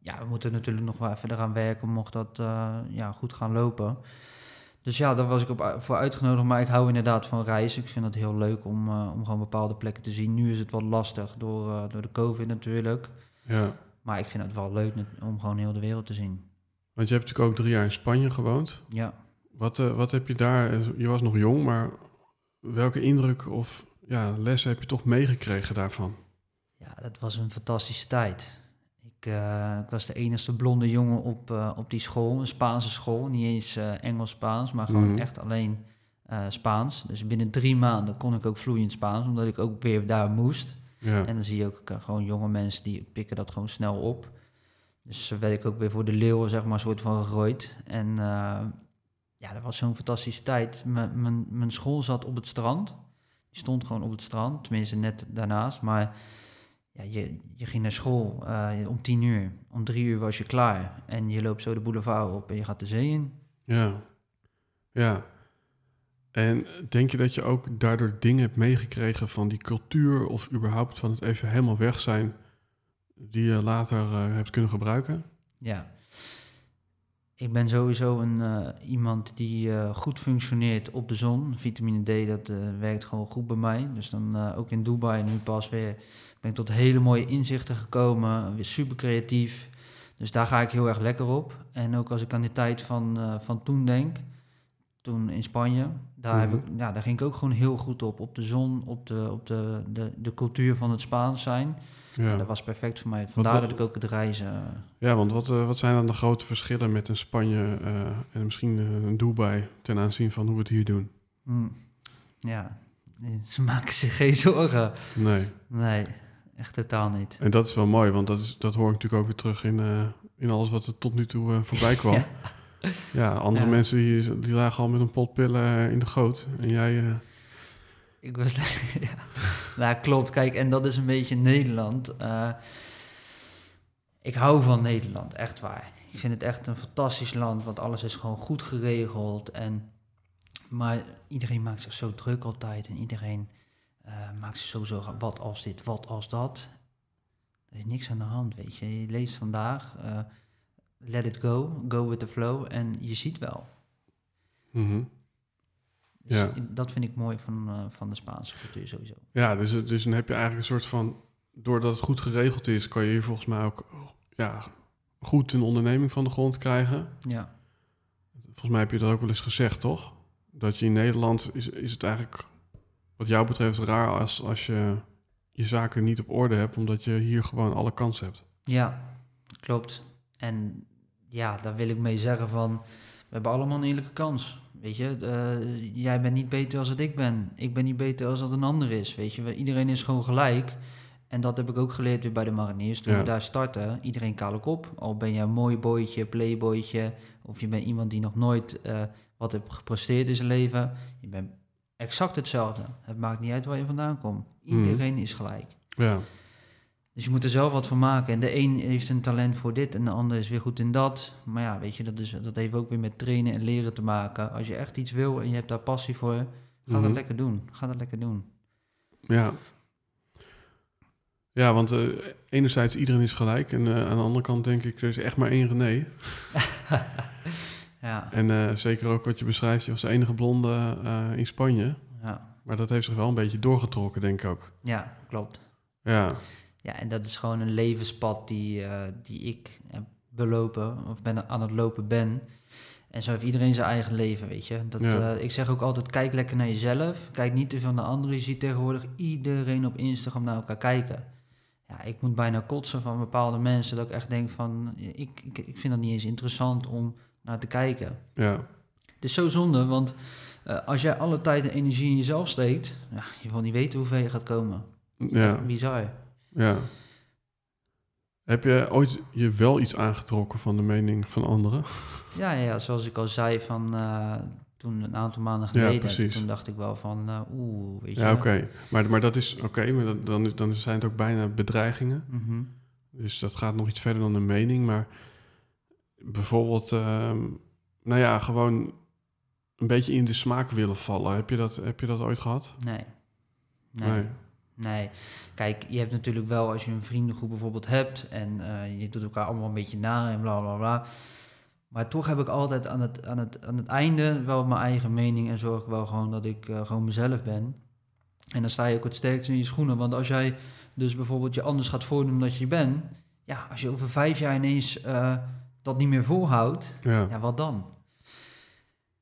ja, we moeten natuurlijk nog wel even eraan werken, mocht dat ja, goed gaan lopen. Dus ja, daar was ik op, voor uitgenodigd, maar ik hou inderdaad van reizen. Ik vind het heel leuk om, om gewoon bepaalde plekken te zien. Nu is het wat lastig door, door de COVID natuurlijk. Ja. Maar ik vind het wel leuk om gewoon heel de wereld te zien. Want je hebt natuurlijk ook drie jaar in Spanje gewoond. Ja. Wat, eh, wat heb je daar, eh, je was nog jong, maar welke indruk of ja, lessen heb je toch meegekregen daarvan? Ja, dat was een fantastische tijd. Ik, eh, ik was de enige blonde jongen op, op die school, een Spaanse school. Niet eens Engels-Spaans, maar gewoon Mhm. echt alleen Spaans. Dus binnen drie maanden kon ik ook vloeiend Spaans, omdat ik ook weer daar moest. Ja, En dan zie je ook gewoon jonge mensen die pikken dat gewoon snel op. Dus werd ik ook weer voor de leeuwen, zeg maar, soort van gegooid. En ja, dat was zo'n fantastische tijd. M- mijn- Mijn school zat op het strand. Die stond gewoon op het strand, tenminste net daarnaast. Maar ja, je, je ging naar school eh, om tien uur. Om drie uur was je klaar. En je loopt zo de boulevard op en je gaat de zee in. ja, ja. En denk je dat je ook daardoor dingen hebt meegekregen van die cultuur of überhaupt van het even helemaal weg zijn, die je later eh, hebt kunnen gebruiken? Ja. Ik ben sowieso een, eh, iemand die eh, goed functioneert op de zon. Vitamine D, dat eh, werkt gewoon goed bij mij. Dus dan ook in Dubai nu pas weer ben ik tot hele mooie inzichten gekomen. Weer super creatief. Dus daar ga ik heel erg lekker op. En ook als ik aan de tijd van, van toen denk, toen in Spanje, daar, heb Mhm. ik, ja, daar ging ik ook gewoon heel goed op. Op de zon, op de, op de, de, de cultuur van het Spaans zijn. Ja. Dat was perfect voor mij. Vandaar dat ik ook het reizen... eh, Ja, want wat, eh, wat zijn dan de grote verschillen met een Spanje eh, en misschien een Dubai ten aanzien van hoe we het hier doen? mm, ja, ze maken zich geen zorgen. Nee. Nee, echt totaal niet. En dat is wel mooi, want dat, is, dat hoor ik natuurlijk ook weer terug in, in alles wat er tot nu toe voorbij kwam. Ja. ja. andere Ja. mensen die, die lagen al met een pot pillen in de goot. En jij, Ik was... ja. Nou, klopt. Kijk, en dat is een beetje Nederland. Eh, ik hou van Nederland, echt waar. Ik vind het echt een fantastisch land, want alles is gewoon goed geregeld. En, maar iedereen maakt zich zo druk altijd en iedereen eh, maakt zich zo zorgen, wat als dit, wat als dat. Er is niks aan de hand, weet je. Je leest vandaag, eh, let it go, go with the flow en je ziet wel. mhm. Dus Ja. dat vind ik mooi van, eh, van de Spaanse cultuur sowieso. Ja, dus, dus dan heb je eigenlijk een soort van... Doordat het goed geregeld is, kan je hier volgens mij ook ja, goed een onderneming van de grond krijgen. Ja. Volgens mij heb je dat ook wel eens gezegd, toch? Dat je in Nederland is, is het eigenlijk, wat jou betreft, raar als, als je je zaken niet op orde hebt, omdat je hier gewoon alle kans hebt. Ja, klopt. En ja, daar wil ik mee zeggen van, we hebben allemaal een eerlijke kans. Weet je, Eh, jij bent niet beter als dat ik ben. Ik ben niet beter als dat een ander is. Weet je, iedereen is gewoon gelijk. En dat heb ik ook geleerd weer bij de mariniers. Toen Ja. we daar starten, iedereen kale kop. Al ben je een mooi boytje, playboytje, of je bent iemand die nog nooit eh, wat heeft gepresteerd in zijn leven. Je bent exact hetzelfde. Het maakt niet uit waar je vandaan komt. Mhm. Iedereen is gelijk. Ja, Dus je moet er zelf wat van maken. En de een heeft een talent voor dit en de ander is weer goed in dat. Maar ja, weet je, dat, is, dat heeft ook weer met trainen en leren te maken. Als je echt iets wil en je hebt daar passie voor, ga Mhm. dat lekker doen. Ga dat lekker doen. ja. Ja, want eh, enerzijds iedereen is gelijk en eh, aan de andere kant denk ik, er is echt maar één René. Ja, En eh, zeker ook wat je beschrijft, je was de enige blonde in Spanje. ja, Maar dat heeft zich wel een beetje doorgetrokken, denk ik ook. ja, klopt. Ja, Ja, en dat is gewoon een levenspad die, eh, die ik heb belopen, of ben aan het lopen ben. En zo heeft iedereen zijn eigen leven, weet je. Dat, Ja. eh, ik zeg ook altijd, kijk lekker naar jezelf. Kijk niet te veel naar anderen. Je ziet tegenwoordig iedereen op Instagram naar elkaar kijken. Ja, ik moet bijna kotsen van bepaalde mensen. Dat ik echt denk van, ik, ik, ik vind dat niet eens interessant om naar te kijken. ja, Het is zo zonde, want eh, als jij alle tijd en energie in jezelf steekt... Ja, je wil niet weten hoe ver je gaat komen. ja. Bizar. Ja. Heb je ooit je wel iets aangetrokken van de mening van anderen? Ja, ja, ja, zoals ik al zei van eh, toen een aantal maanden Ja, geleden, precies. toen dacht ik wel van eh, oeh, weet je. Ja, oké. Maar, maar dat is oké, maar dat, dan, dan zijn het ook bijna bedreigingen. Mhm. Dus dat gaat nog iets verder dan een mening. Maar bijvoorbeeld, ehm, nou ja, gewoon een beetje in de smaak willen vallen. Heb je dat, heb je dat ooit gehad? Nee. Nee. nee. Kijk, je hebt natuurlijk wel als je een vriendengroep bijvoorbeeld hebt en eh, je doet elkaar allemaal een beetje na en bla bla bla. Maar toch heb ik altijd aan het, aan het, aan het einde wel mijn eigen mening en zorg ik wel gewoon dat ik eh, gewoon mezelf ben. En dan sta je ook het sterkste in je schoenen. Want als jij dus bijvoorbeeld je anders gaat voordoen dan je bent, ja, als je over vijf jaar ineens eh, dat niet meer volhoudt, Ja, ja, wat dan?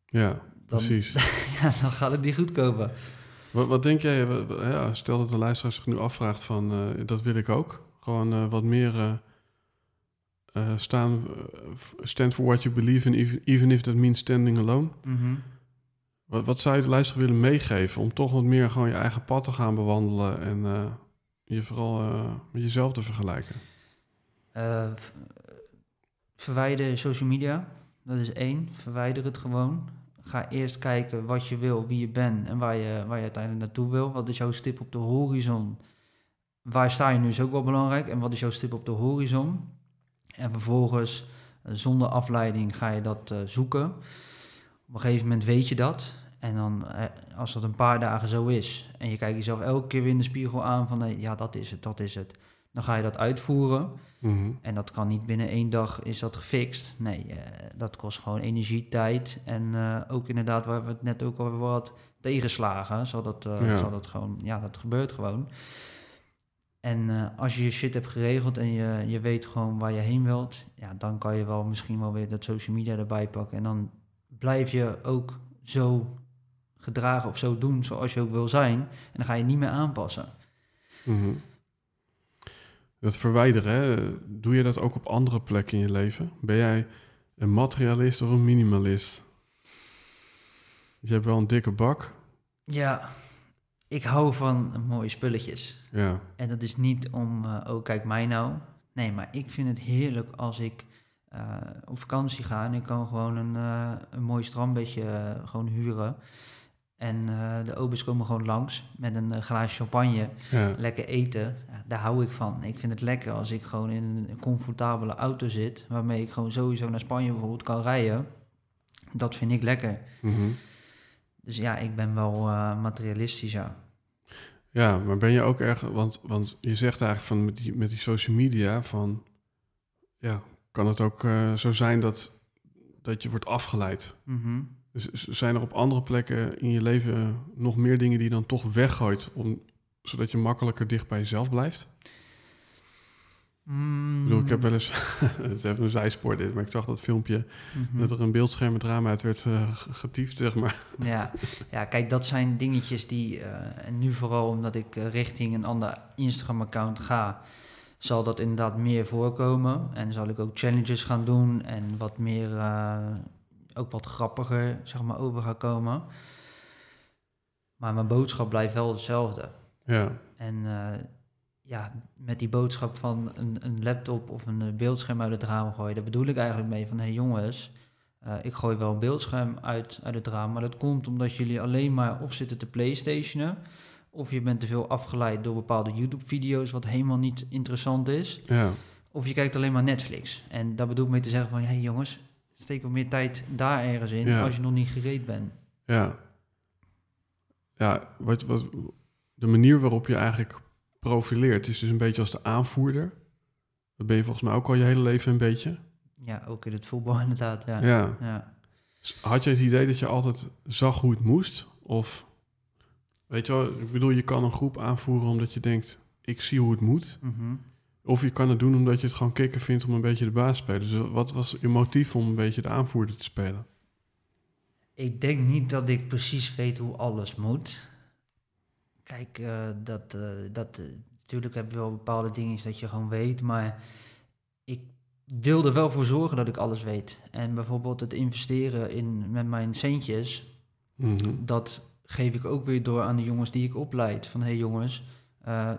ja dan precies. Ja, dan gaat het niet goed komen. Wat, wat denk jij, ja, stel dat de luisteraar zich nu afvraagt van, eh, dat wil ik ook. Gewoon eh, wat meer eh, staan, stand for what you believe in, even, if that means standing alone. Mhm. Wat, wat zou je de luisteraar willen meegeven om toch wat meer gewoon je eigen pad te gaan bewandelen en je vooral met jezelf te vergelijken? Verwijder social media, dat is één. Verwijder het gewoon. Ga eerst kijken wat je wil, wie je bent en waar je, waar je uiteindelijk naartoe wil. Wat is jouw stip op de horizon? Waar sta je nu is ook wel belangrijk. En wat is jouw stip op de horizon? En vervolgens, eh, zonder afleiding, ga je dat eh, zoeken. Op een gegeven moment weet je dat. En dan, eh, als dat een paar dagen zo is, en je kijkt jezelf elke keer weer in de spiegel aan van, ja, dat is het, dat is het. Dan ga je dat uitvoeren. Mhm. En dat kan niet binnen één dag is dat gefixt. Nee, eh, dat kost gewoon energie, tijd. En eh, ook inderdaad, waar we het net ook over wat tegenslagen. Zal dat, eh, Ja. zal dat gewoon, ja, dat gebeurt gewoon. En als je je shit hebt geregeld en je, je weet gewoon waar je heen wilt, ja, dan kan je wel misschien wel weer dat social media erbij pakken. En dan blijf je ook zo gedragen of zo doen zoals je ook wil zijn. En dan ga je niet meer aanpassen. Mhm. Dat verwijderen, hè? doe je dat ook op andere plekken in je leven? Ben jij een materialist of een minimalist? Je hebt wel een dikke bak. Ja, ik hou van mooie spulletjes. Ja, En dat is niet om, eh, oh kijk mij nou. Nee, maar ik vind het heerlijk als ik eh, op vakantie ga en ik kan gewoon een, eh, een mooi strandbedje gewoon huren. En eh, de obers komen gewoon langs met een glaas champagne, ja, lekker eten. Ja, daar hou ik van. Ik vind het lekker als ik gewoon in een comfortabele auto zit, waarmee ik gewoon sowieso naar Spanje bijvoorbeeld kan rijden. Dat vind ik lekker. mhm. Dus ja, ik ben wel eh, materialistisch, ja. ja, maar ben je ook erg, want, want je zegt eigenlijk van met die, met die social media van, ja, kan het ook zo zijn dat, dat je wordt afgeleid? Mhm. Dus zijn er op andere plekken in je leven nog meer dingen die je dan toch weggooit, om, zodat je makkelijker dicht bij jezelf blijft? Ik bedoel, ik heb wel eens, het is even een zijspoor dit, maar ik zag dat filmpje Mhm. dat er een beeldscherm met raam uit werd ge- getiefd, zeg maar. Ja. ja, kijk, dat zijn dingetjes die, eh, en nu vooral omdat ik eh, richting een ander Instagram-account ga, zal dat inderdaad meer voorkomen. En zal ik ook challenges gaan doen en wat meer, ook wat grappiger, zeg maar, over gaan komen. Maar mijn boodschap blijft wel hetzelfde. Ja, En eh, ja, met die boodschap van een, een laptop of een eh, beeldscherm uit het raam gooien, daar bedoel ik eigenlijk mee van, hé hey jongens, eh, ik gooi wel een beeldscherm uit, uit het raam, maar dat komt omdat jullie alleen maar of zitten te playstationen, of je bent te veel afgeleid door bepaalde YouTube-video's, wat helemaal niet interessant is, ja, of je kijkt alleen maar Netflix. En daar bedoel ik mee te zeggen van, hé hey jongens, steek wat meer tijd daar ergens in, Ja. als je nog niet gereed bent. ja. Ja, wat, wat, de manier waarop je eigenlijk profileert is dus een beetje als de aanvoerder. Dat ben je volgens mij ook al je hele leven een beetje. Ja, ook in het voetbal inderdaad, ja. Ja. ja. Had je het idee dat je altijd zag hoe het moest? Of, weet je wel, ik bedoel, je kan een groep aanvoeren omdat je denkt, ik zie hoe het moet. Mhm. Of je kan het doen omdat je het gewoon kicken vindt om een beetje de baas te spelen. Dus wat was je motief om een beetje de aanvoerder te spelen? Ik denk niet dat ik precies weet hoe alles moet. Kijk, eh, dat, eh, dat, eh, natuurlijk heb je wel bepaalde dingen dat je gewoon weet, maar ik wil er wel voor zorgen dat ik alles weet. En bijvoorbeeld het investeren in, met mijn centjes, Mhm. dat geef ik ook weer door aan de jongens die ik opleid. Van hé hey jongens,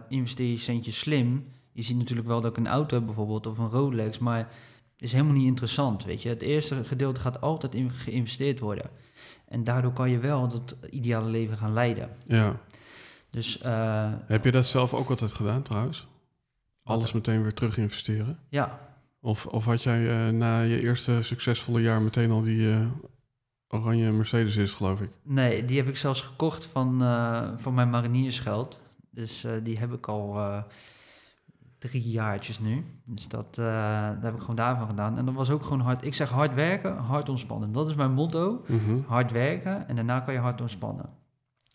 investeer je centjes slim. Je ziet natuurlijk wel dat ik een auto heb bijvoorbeeld of een Rolex, maar is helemaal niet interessant, weet je. Het eerste gedeelte gaat altijd in geïnvesteerd worden. En daardoor kan je wel dat ideale leven gaan leiden. Ja. Dus eh, Heb je dat zelf ook altijd gedaan trouwens? Alles meteen weer terug investeren? ja, Of, of had jij eh, na je eerste succesvolle jaar meteen al die eh, oranje Mercedes is, geloof ik? nee, die heb ik zelfs gekocht van, van mijn mariniersgeld. Dus die heb ik al drie jaartjes nu. Dus dat, eh, daar heb ik gewoon daarvan gedaan. En dat was ook gewoon hard. Ik zeg hard werken, hard ontspannen. Dat is mijn motto. Mhm. Hard werken en daarna kan je hard ontspannen.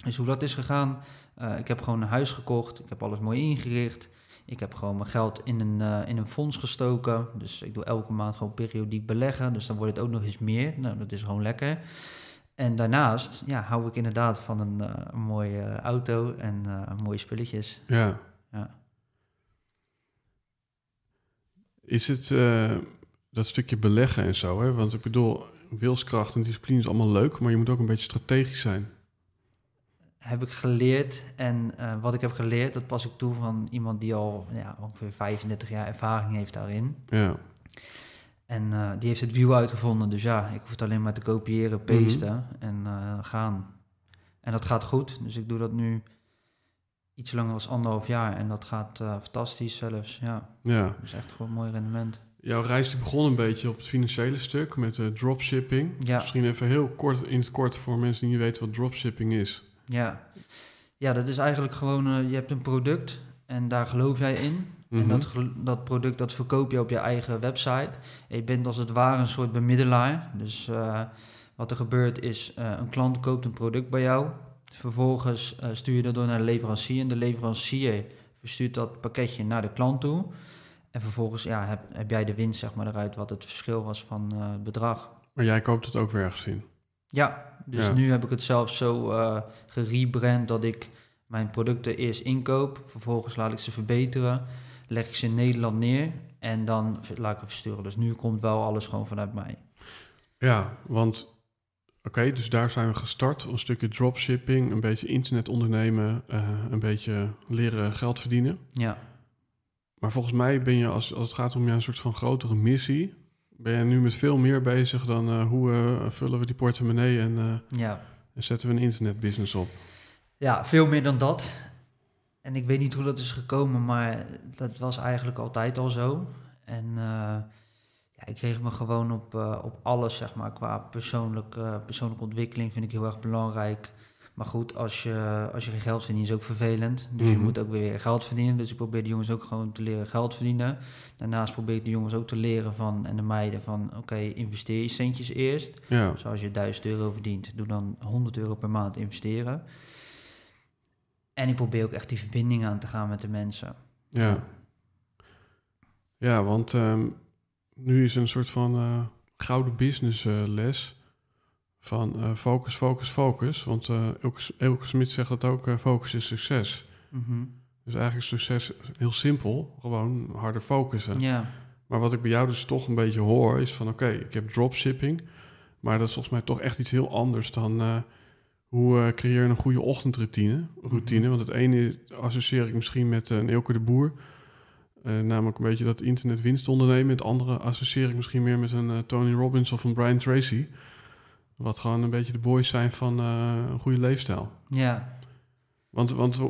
Dus hoe dat is gegaan, eh, ik heb gewoon een huis gekocht. Ik heb alles mooi ingericht. Ik heb gewoon mijn geld in een, eh, in een fonds gestoken. Dus ik doe elke maand gewoon periodiek beleggen. Dus dan wordt het ook nog eens meer. Nou, dat is gewoon lekker. En daarnaast ja, hou ik inderdaad van een, een mooie auto en mooie spulletjes. Ja. Ja. Is het eh, dat stukje beleggen en zo, hè? Want ik bedoel, wilskracht en discipline is allemaal leuk, maar je moet ook een beetje strategisch zijn. Heb ik geleerd. En eh, wat ik heb geleerd, dat pas ik toe van iemand die al ja, ongeveer 35 jaar ervaring heeft daarin. Ja. En eh, die heeft het wiel uitgevonden. Dus ja, ik hoef het alleen maar te kopiëren, pasten en gaan. En dat gaat goed. Dus ik doe dat nu iets langer dan anderhalf jaar. En dat gaat eh, fantastisch zelfs. Ja, ja. dat is echt gewoon een mooi rendement. Jouw reis die begon een beetje op het financiële stuk met eh, dropshipping. Ja. Misschien even heel kort in het kort voor mensen die niet weten wat dropshipping is. Ja, ja dat is eigenlijk gewoon, eh, je hebt een product en daar geloof jij in. En Mhm. dat, dat product dat verkoop je op je eigen website. En je bent als het ware een soort bemiddelaar. Dus wat er gebeurt is, een klant koopt een product bij jou. Vervolgens eh, stuur je dat door naar de leverancier. En de leverancier verstuurt dat pakketje naar de klant toe. En vervolgens ja, heb, heb jij de winst zeg maar, eruit wat het verschil was van eh, het bedrag. Maar jij koopt het ook weer ergens in. Ja, dus Ja. nu heb ik het zelf zo eh gerebrand dat ik mijn producten eerst inkoop. Vervolgens laat ik ze verbeteren. leg ik ze in Nederland neer en dan laat ik het versturen. Dus nu komt wel alles gewoon vanuit mij. Ja, want oké, dus daar zijn we gestart. Een stukje dropshipping, een beetje internet ondernemen, eh, een beetje leren geld verdienen. Ja, Maar volgens mij ben je, als, als het gaat om een soort van grotere missie, ben je nu met veel meer bezig dan eh, hoe eh, vullen we die portemonnee en, ja. en zetten we een internetbusiness op. Ja, veel meer dan dat. En ik weet niet hoe dat is gekomen, maar dat was eigenlijk altijd al zo. En ja, ik kreeg me gewoon op, eh, op alles, zeg maar, qua persoonlijk, eh, persoonlijke ontwikkeling vind ik heel erg belangrijk. Maar goed, als je, als je geen geld verdient is ook vervelend. Dus je Mhm. moet ook weer geld verdienen. Dus ik probeer de jongens ook gewoon te leren geld verdienen. Daarnaast probeer ik de jongens ook te leren van, en de meiden van, oké, investeer je centjes eerst. Ja, Dus als je 1000 euro verdient, doe dan 100 euro per maand investeren. En ik probeer ook echt die verbinding aan te gaan met de mensen. ja. Ja, want ehm, nu is een soort van eh, gouden business eh, les van eh, focus, focus, focus. Want Elke, Smit zegt dat ook, focus is succes. Mhm. Dus eigenlijk is succes heel simpel, gewoon harder focussen. Maar wat ik bij jou dus toch een beetje hoor, is van oké, ik heb dropshipping. Maar dat is volgens mij toch echt iets heel anders dan hoe creëer je een goede ochtendroutine. Routine. Mhm. Want het ene associeer ik misschien met een Elke de Boer. Eh, namelijk een beetje dat internet winst ondernemen. Het andere associeer ik misschien meer met een eh, Tony Robbins of een Brian Tracy. Wat gewoon een beetje de boys zijn van eh, een goede leefstijl. ja. Want, want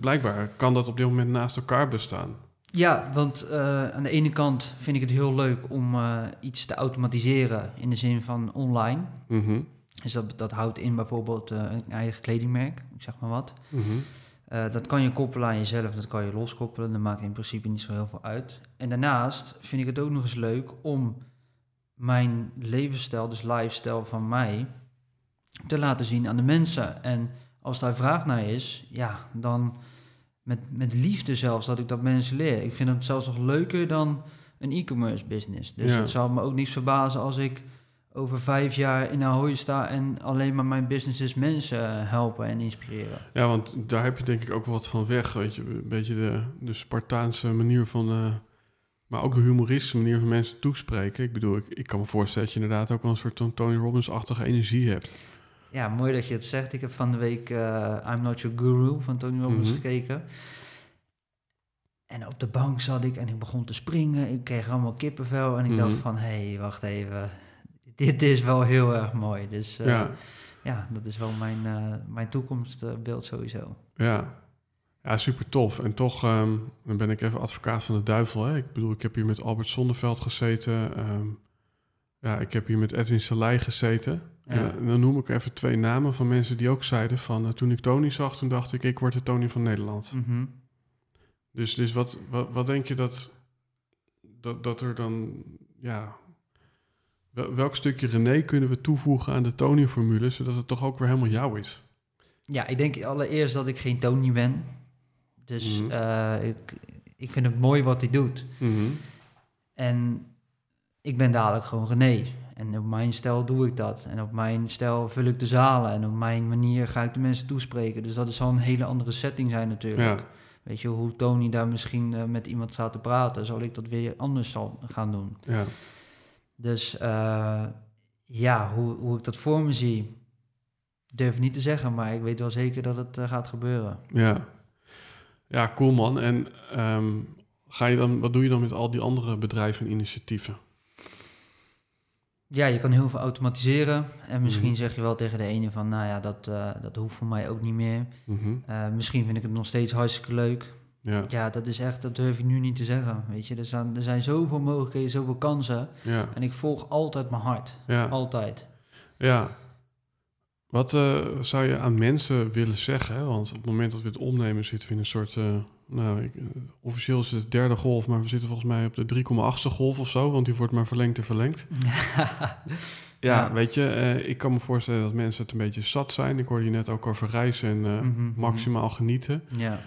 blijkbaar kan dat op dit moment naast elkaar bestaan. Ja, want aan de ene kant vind ik het heel leuk om iets te automatiseren in de zin van online. Mhm, Dus dat, dat houdt in bijvoorbeeld een eigen kledingmerk, ik zeg maar wat. mhm. Eh, dat kan je koppelen aan jezelf, dat kan je loskoppelen. Dat maakt in principe niet zo heel veel uit. En daarnaast vind ik het ook nog eens leuk om mijn levensstijl, dus lifestyle van mij, te laten zien aan de mensen. En als daar vraag naar is, ja, dan met, met liefde zelfs dat ik dat mensen leer. Ik vind het zelfs nog leuker dan een e-commerce business. Dus Ja. het zou me ook niets verbazen als ik over vijf jaar in Ahoy sta en alleen maar mijn business is mensen helpen en inspireren. Ja, want daar heb je denk ik ook wat van weg. Weet je, een beetje de, de Spartaanse manier van. eh, maar ook de humoristische manier van mensen toespreken. Ik bedoel, ik, ik kan me voorstellen dat je inderdaad ook wel een soort van Tony Robbins-achtige energie hebt. Ja, mooi dat je het zegt. Ik heb van de week eh, I'm Not Your Guru van Tony Robbins Mhm. gekeken. En op de bank zat ik en ik begon te springen. Ik kreeg allemaal kippenvel en ik dacht Mhm. van... hé, hey, wacht even. Dit is wel heel erg mooi. Dus eh, ja. ja, dat is wel mijn, eh, mijn toekomstbeeld sowieso. ja. Ja, super tof. En toch ehm, dan ben ik even advocaat van de duivel. Hè? Ik bedoel, ik heb hier met Albert Zonneveld gezeten. ehm, ja, ik heb hier met Edwin Salai gezeten. Ja. En, eh, dan noem ik even twee namen van mensen die ook zeiden van... toen ik Tony zag, toen dacht ik, ik word de Tony van Nederland. Mhm. Dus, dus wat, wat, wat denk je dat, dat, dat er dan, ja, welk stukje René kunnen we toevoegen aan de Tony-formule, zodat het toch ook weer helemaal jou is? Ja, ik denk allereerst dat ik geen Tony ben. Dus Mhm. eh, ik, ik vind het mooi wat hij doet. En ik ben dadelijk gewoon René. En op mijn stijl doe ik dat. En op mijn stijl vul ik de zalen. En op mijn manier ga ik de mensen toespreken. Dus dat zal een hele andere setting zijn natuurlijk. Ja. Weet je, hoe Tony daar misschien eh, met iemand staat te praten... zal ik dat weer anders zal gaan doen. Ja, Dus eh, ja, hoe, hoe ik dat voor me zie... durf ik niet te zeggen. Maar ik weet wel zeker dat het eh, gaat gebeuren. ja. Ja, cool man. En ehm, ga je dan, wat doe je dan met al die andere bedrijven en initiatieven? Ja, je kan heel veel automatiseren. En misschien Mhm. zeg je wel tegen de ene van... nou ja, dat, eh, dat hoeft voor mij ook niet meer. Mhm. Misschien vind ik het nog steeds hartstikke leuk. Ja, Ja, dat is echt, dat durf ik nu niet te zeggen. Weet je, er zijn, er zijn zoveel mogelijkheden, zoveel kansen. ja, En ik volg altijd mijn hart. ja. Altijd. ja. Wat eh, zou je aan mensen willen zeggen? Want op het moment dat we het opnemen zitten we in een soort... eh, nou, ik, eh, officieel is het de derde golf, maar we zitten volgens mij op de 3,8ste golf of zo, want die wordt maar verlengd en verlengd. Ja, Ja. weet je, ik kan me voorstellen dat mensen het een beetje zat zijn. Ik hoorde je net ook over reizen en Mhm, mhm. maximaal genieten. Ja.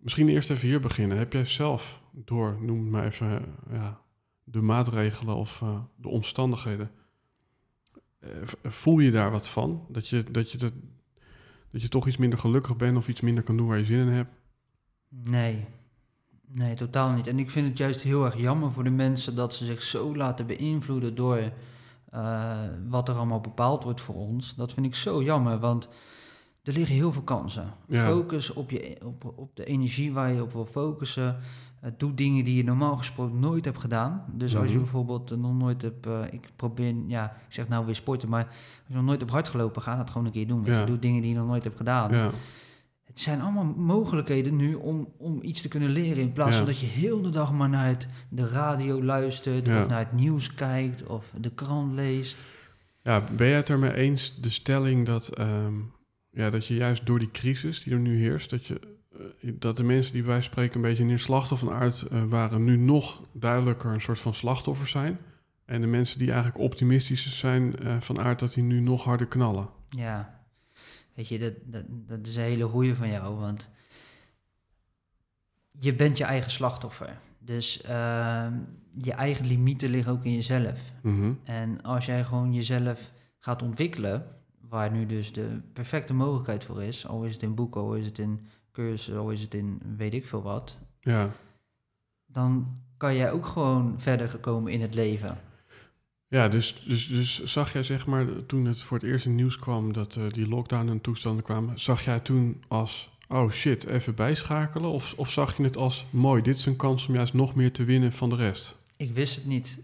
Misschien eerst even hier beginnen. Heb jij zelf door, noem het maar even, ja, de maatregelen of eh, de omstandigheden, eh, voel je daar wat van? Dat je, dat, je dat, dat je toch iets minder gelukkig bent of iets minder kan doen waar je zin in hebt? Nee. Nee, totaal niet. En ik vind het juist heel erg jammer voor de mensen dat ze zich zo laten beïnvloeden door eh, wat er allemaal bepaald wordt voor ons. Dat vind ik zo jammer, want er liggen heel veel kansen. Ja. Focus op, je, op, op de energie waar je op wil focussen. Eh, doe dingen die je normaal gesproken nooit hebt gedaan. Dus als je Mhm. bijvoorbeeld eh, nog nooit hebt, eh, ik probeer, ja, ik zeg nou weer sporten, maar als je nog nooit hebt hard gelopen, ga dat gewoon een keer doen. Ja. Je doet dingen die je nog nooit hebt gedaan. Ja, Het zijn allemaal mogelijkheden nu om, om iets te kunnen leren. In plaats van dat je heel de dag maar naar het, de radio luistert, of naar het nieuws kijkt, of de krant leest. ja ben jij het ermee eens, de stelling dat, ehm, ja, dat je juist door die crisis die er nu heerst, dat, je, eh, dat de mensen die wij spreken een beetje in slachtoffer van aard eh, waren, nu nog duidelijker een soort van slachtoffers zijn? En de mensen die eigenlijk optimistischer zijn eh, van aard, dat die nu nog harder knallen? Ja, weet je, dat, dat, dat is een hele goeie van jou, want je bent je eigen slachtoffer. Dus ehm, je eigen limieten liggen ook in jezelf. Mhm. En als jij gewoon jezelf gaat ontwikkelen, waar nu dus de perfecte mogelijkheid voor is, al is het in boeken, al is het in cursussen, al is het in weet ik veel wat, Ja. dan kan jij ook gewoon verder komen in het leven. Ja, dus, dus, dus zag jij zeg maar, toen het voor het eerst in het nieuws kwam dat eh, die lockdown en toestanden kwamen, zag jij toen als, oh shit, even bijschakelen? Of, of zag je het als, mooi, dit is een kans om juist nog meer te winnen van de rest? Ik wist het niet.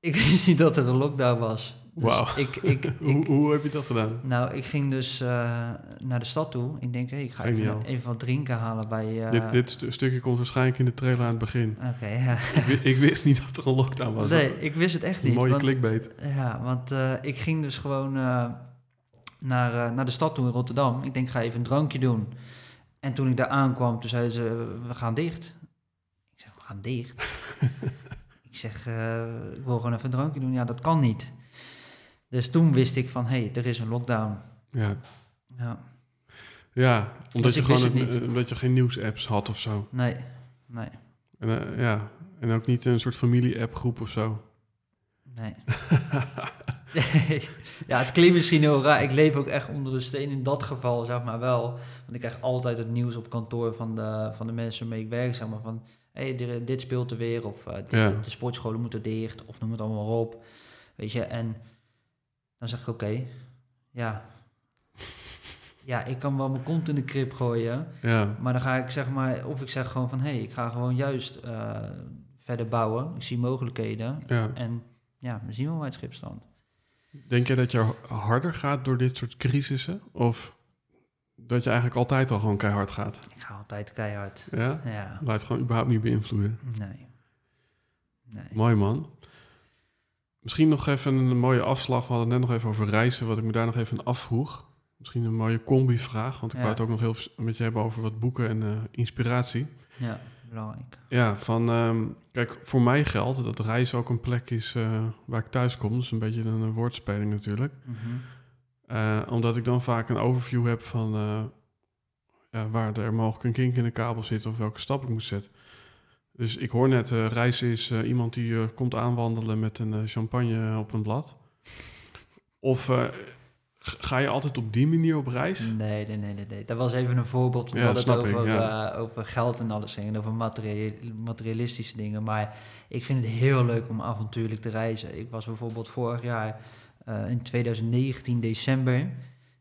Ik wist niet dat er een lockdown was. Dus Wauw. Ik, ik, ik, hoe, hoe heb je dat gedaan? nou, ik ging dus eh, naar de stad toe. Ik denk, hé, ik ga even, even wat drinken halen bij... eh, dit dit stu- stukje komt waarschijnlijk in de trailer aan het begin. Oké, ja. ik, ik wist niet dat er een lockdown was. Nee, ik wist het echt Een niet. mooie want- clickbait. Ja, want eh, ik ging dus gewoon naar, naar de stad toe in Rotterdam. Ik denk, ik ga even een drankje doen. En toen ik daar aankwam, toen zeiden ze, we gaan dicht. Ik zeg, we gaan dicht? ik zeg, ik wil gewoon even een drankje doen. Ja, dat kan niet. Dus toen wist ik van, hé, hey, er is een lockdown. Ja, Ja, ja omdat, Dus je gewoon een- niet. eh, omdat je geen nieuwsapps had of zo. nee, nee, En, eh, ja. en ook niet een soort familie-app groep of zo. nee. ja, het klinkt misschien heel raar. Ik leef ook echt onder de steen in dat geval, zeg maar wel. Want ik krijg altijd het nieuws op kantoor van de, van de mensen waarmee ik werk, zeg maar van... Hé, hey, dit, dit speelt er weer, of eh, dit- Ja. de sportscholen moeten dicht, of noem het allemaal op. Weet je, en dan zeg ik oké, ja... Ja, ik kan wel mijn kont in de krip gooien, Ja, maar dan ga ik zeg maar... Of ik zeg gewoon van, hé, hey, ik ga gewoon juist eh, verder bouwen. Ik zie mogelijkheden ja. en ja, we zien wel waar het schip staat. Denk jij dat je harder gaat door dit soort crisissen? Of dat je eigenlijk altijd al gewoon keihard gaat? Ik ga altijd keihard. Ja? Ja, Laat het gewoon überhaupt niet beïnvloeden. nee. Nee. Mooi man. Misschien nog even een mooie afslag. We hadden het net nog even over reizen, wat ik me daar nog even afvroeg. Misschien een mooie combi-vraag, want ik Ja. wou het ook nog heel met je hebben over wat boeken en eh, inspiratie. Ja, belangrijk. Ja, van ehm, kijk, voor mij geldt dat reizen ook een plek is eh, waar ik thuis kom. Dat is een beetje een, woordspeling natuurlijk. Mhm. Eh, omdat ik dan vaak een overview heb van ja, waar er mogelijk een kink in de kabel zit of welke stap ik moet zetten. Dus ik hoor net, eh reizen is eh, iemand die eh, komt aanwandelen met een champagne op een blad. Of ga je altijd op die manier op reis? Nee, nee, nee, nee, nee. Dat was even een voorbeeld Ja, ik, over, ja. over geld en alles ging. En over materialistische dingen. Maar ik vind het heel leuk om avontuurlijk te reizen. Ik was bijvoorbeeld vorig jaar in 2019 december,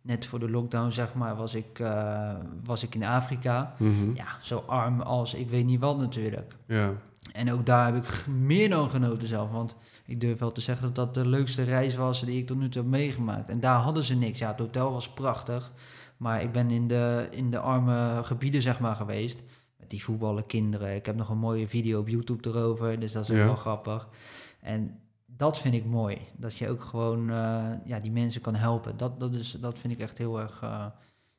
net voor de lockdown zeg maar, was ik, eh, was ik in Afrika. Mhm. Ja, zo arm als ik weet niet wat natuurlijk. ja. En ook daar heb ik meer dan genoten zelf. Want ik durf wel te zeggen dat dat de leukste reis was die ik tot nu toe heb meegemaakt. En daar hadden ze niks. Ja, het hotel was prachtig. Maar ik ben in de, in de arme gebieden, zeg maar, geweest. Met die voetballen kinderen. Ik heb nog een mooie video op YouTube erover. Dus dat is ook Ja. wel grappig. En dat vind ik mooi. Dat je ook gewoon eh, ja, die mensen kan helpen. Dat, dat, is, dat vind ik echt heel erg... eh,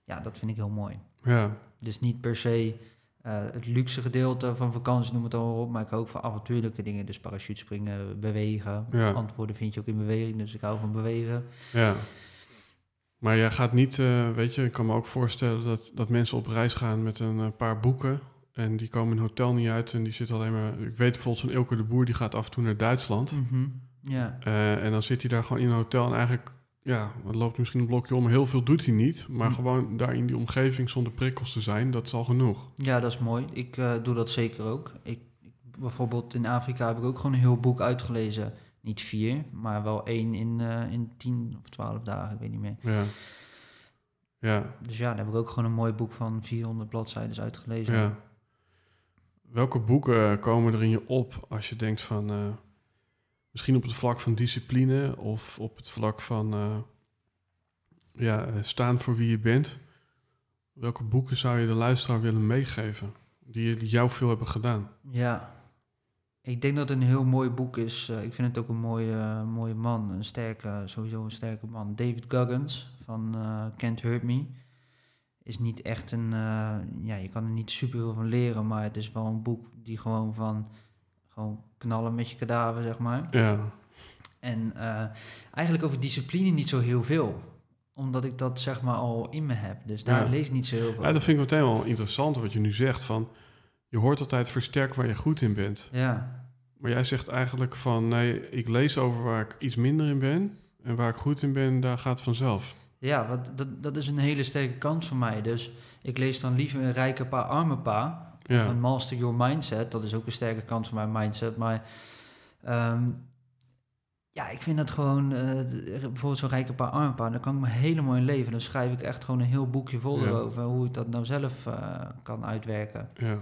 ja, dat vind ik heel mooi. ja. Dus niet per se eh, het luxe gedeelte van vakantie, noem het allemaal op. Maar ik hou ook van avontuurlijke dingen. Dus parachutespringen, bewegen. Ja. Antwoorden vind je ook in beweging. Dus ik hou van bewegen. Ja. Maar jij gaat niet, weet je, ik kan me ook voorstellen dat, dat mensen op reis gaan met een paar boeken. En die komen in een hotel niet uit en die zitten alleen maar... Ik weet bijvoorbeeld zo'n Ilke de Boer, die gaat af en toe naar Duitsland. Mhm. Ja. Eh, en dan zit hij daar gewoon in een hotel en eigenlijk... ja, het loopt misschien een blokje om. Heel veel doet hij niet. Maar Hm. gewoon daar in die omgeving zonder prikkels te zijn, dat is al genoeg. Ja, dat is mooi. Ik eh, doe dat zeker ook. Ik, ik- bijvoorbeeld in Afrika heb ik ook gewoon een heel boek uitgelezen. Niet vier, maar wel één in, eh, in tien of twaalf dagen, ik weet niet meer. Ja. Ja, Dus ja, daar heb ik ook gewoon een mooi boek van 400 bladzijden uitgelezen. ja. Welke boeken komen er in je op als je denkt van... misschien op het vlak van discipline of op het vlak van... eh, ja, eh, staan voor wie je bent. Welke boeken zou je de luisteraar willen meegeven? Die, jou veel hebben gedaan. Ja, ik denk dat het een heel mooi boek is. Eh, ik vind het ook een mooie, mooie man, een sterke, sowieso een sterke man. David Goggins van Can't Hurt Me is niet echt een, ja, je kan er niet super veel van leren, maar het is wel een boek die gewoon van, gewoon knallen met je kadaver, zeg maar. Ja, En eh, eigenlijk over discipline niet zo heel veel, omdat ik dat zeg maar al in me heb. Dus daar Ja. lees ik niet zo heel veel. ja dat vind ik meteen wel interessant wat je nu zegt. Van, je hoort altijd versterk waar je goed in bent. Ja, Maar jij zegt eigenlijk van nee, ik lees over waar ik iets minder in ben. En waar ik goed in ben, daar gaat vanzelf. Ja, wat, dat, dat is een hele sterke kans voor mij. Dus ik lees dan liever een rijke pa, arme pa. Ja, een Master Your Mindset. Dat is ook een sterke kans voor mijn mindset. Maar ehm, ja, ik vind dat gewoon... eh, bijvoorbeeld zo'n rijke pa, arme pa. Daar kan ik me helemaal in leven. Dan schrijf ik echt gewoon een heel boekje vol Ja. erover. Hoe ik dat nou zelf eh, kan uitwerken. ja,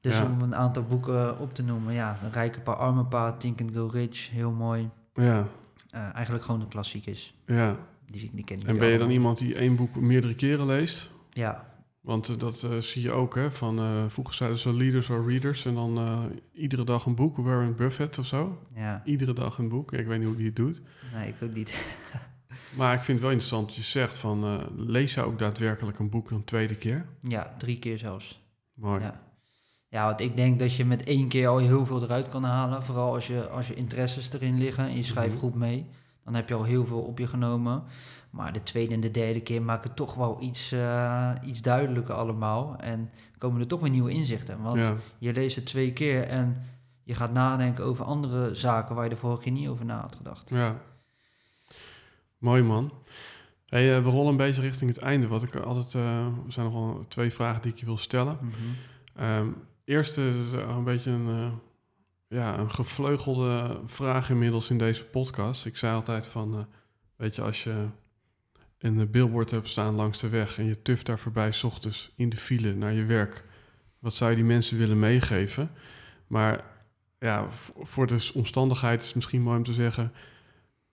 Dus Ja. om een aantal boeken op te noemen. Ja, een rijke pa, arme pa. Think and Go Rich. Heel mooi. ja, Eh, eigenlijk gewoon de klassiekers. ja. Die, die ken ik En ben je dan iemand die één boek meerdere keren leest? Ja, Want eh, dat eh, zie je ook, hè? Van, eh, vroeger zeiden ze leaders or readers. En dan iedere dag een boek. Warren Buffett of zo. ja. Iedere dag een boek. Ik weet niet hoe die het doet. Nee, ik ook niet. Maar ik vind het wel interessant dat je zegt van... lees je ook daadwerkelijk een boek een tweede keer? Ja, drie keer zelfs. Mooi. Ja. ja, want ik denk dat je met één keer al heel veel eruit kan halen. Vooral als je, als je interesses erin liggen en je schrijft Mhm. goed mee. Dan heb je al heel veel op je genomen. Maar de tweede en de derde keer maken het toch wel iets, eh, iets duidelijker allemaal. En komen er toch weer nieuwe inzichten. Want Ja, je leest het twee keer en je gaat nadenken over andere zaken waar je de vorige keer niet over na had gedacht. ja. Mooi man. Hey, eh, we rollen een beetje richting het einde. Wat ik altijd... eh, er zijn nog wel twee vragen die ik je wil stellen. Ehm eerste is een beetje een, ja, een gevleugelde vraag inmiddels in deze podcast. Ik zei altijd van, weet je, als je een billboard hebt staan langs de weg en je tuft daar voorbij 's ochtends in de file naar je werk, wat zou je die mensen willen meegeven? Maar ja, voor de omstandigheid is het misschien mooi om te zeggen,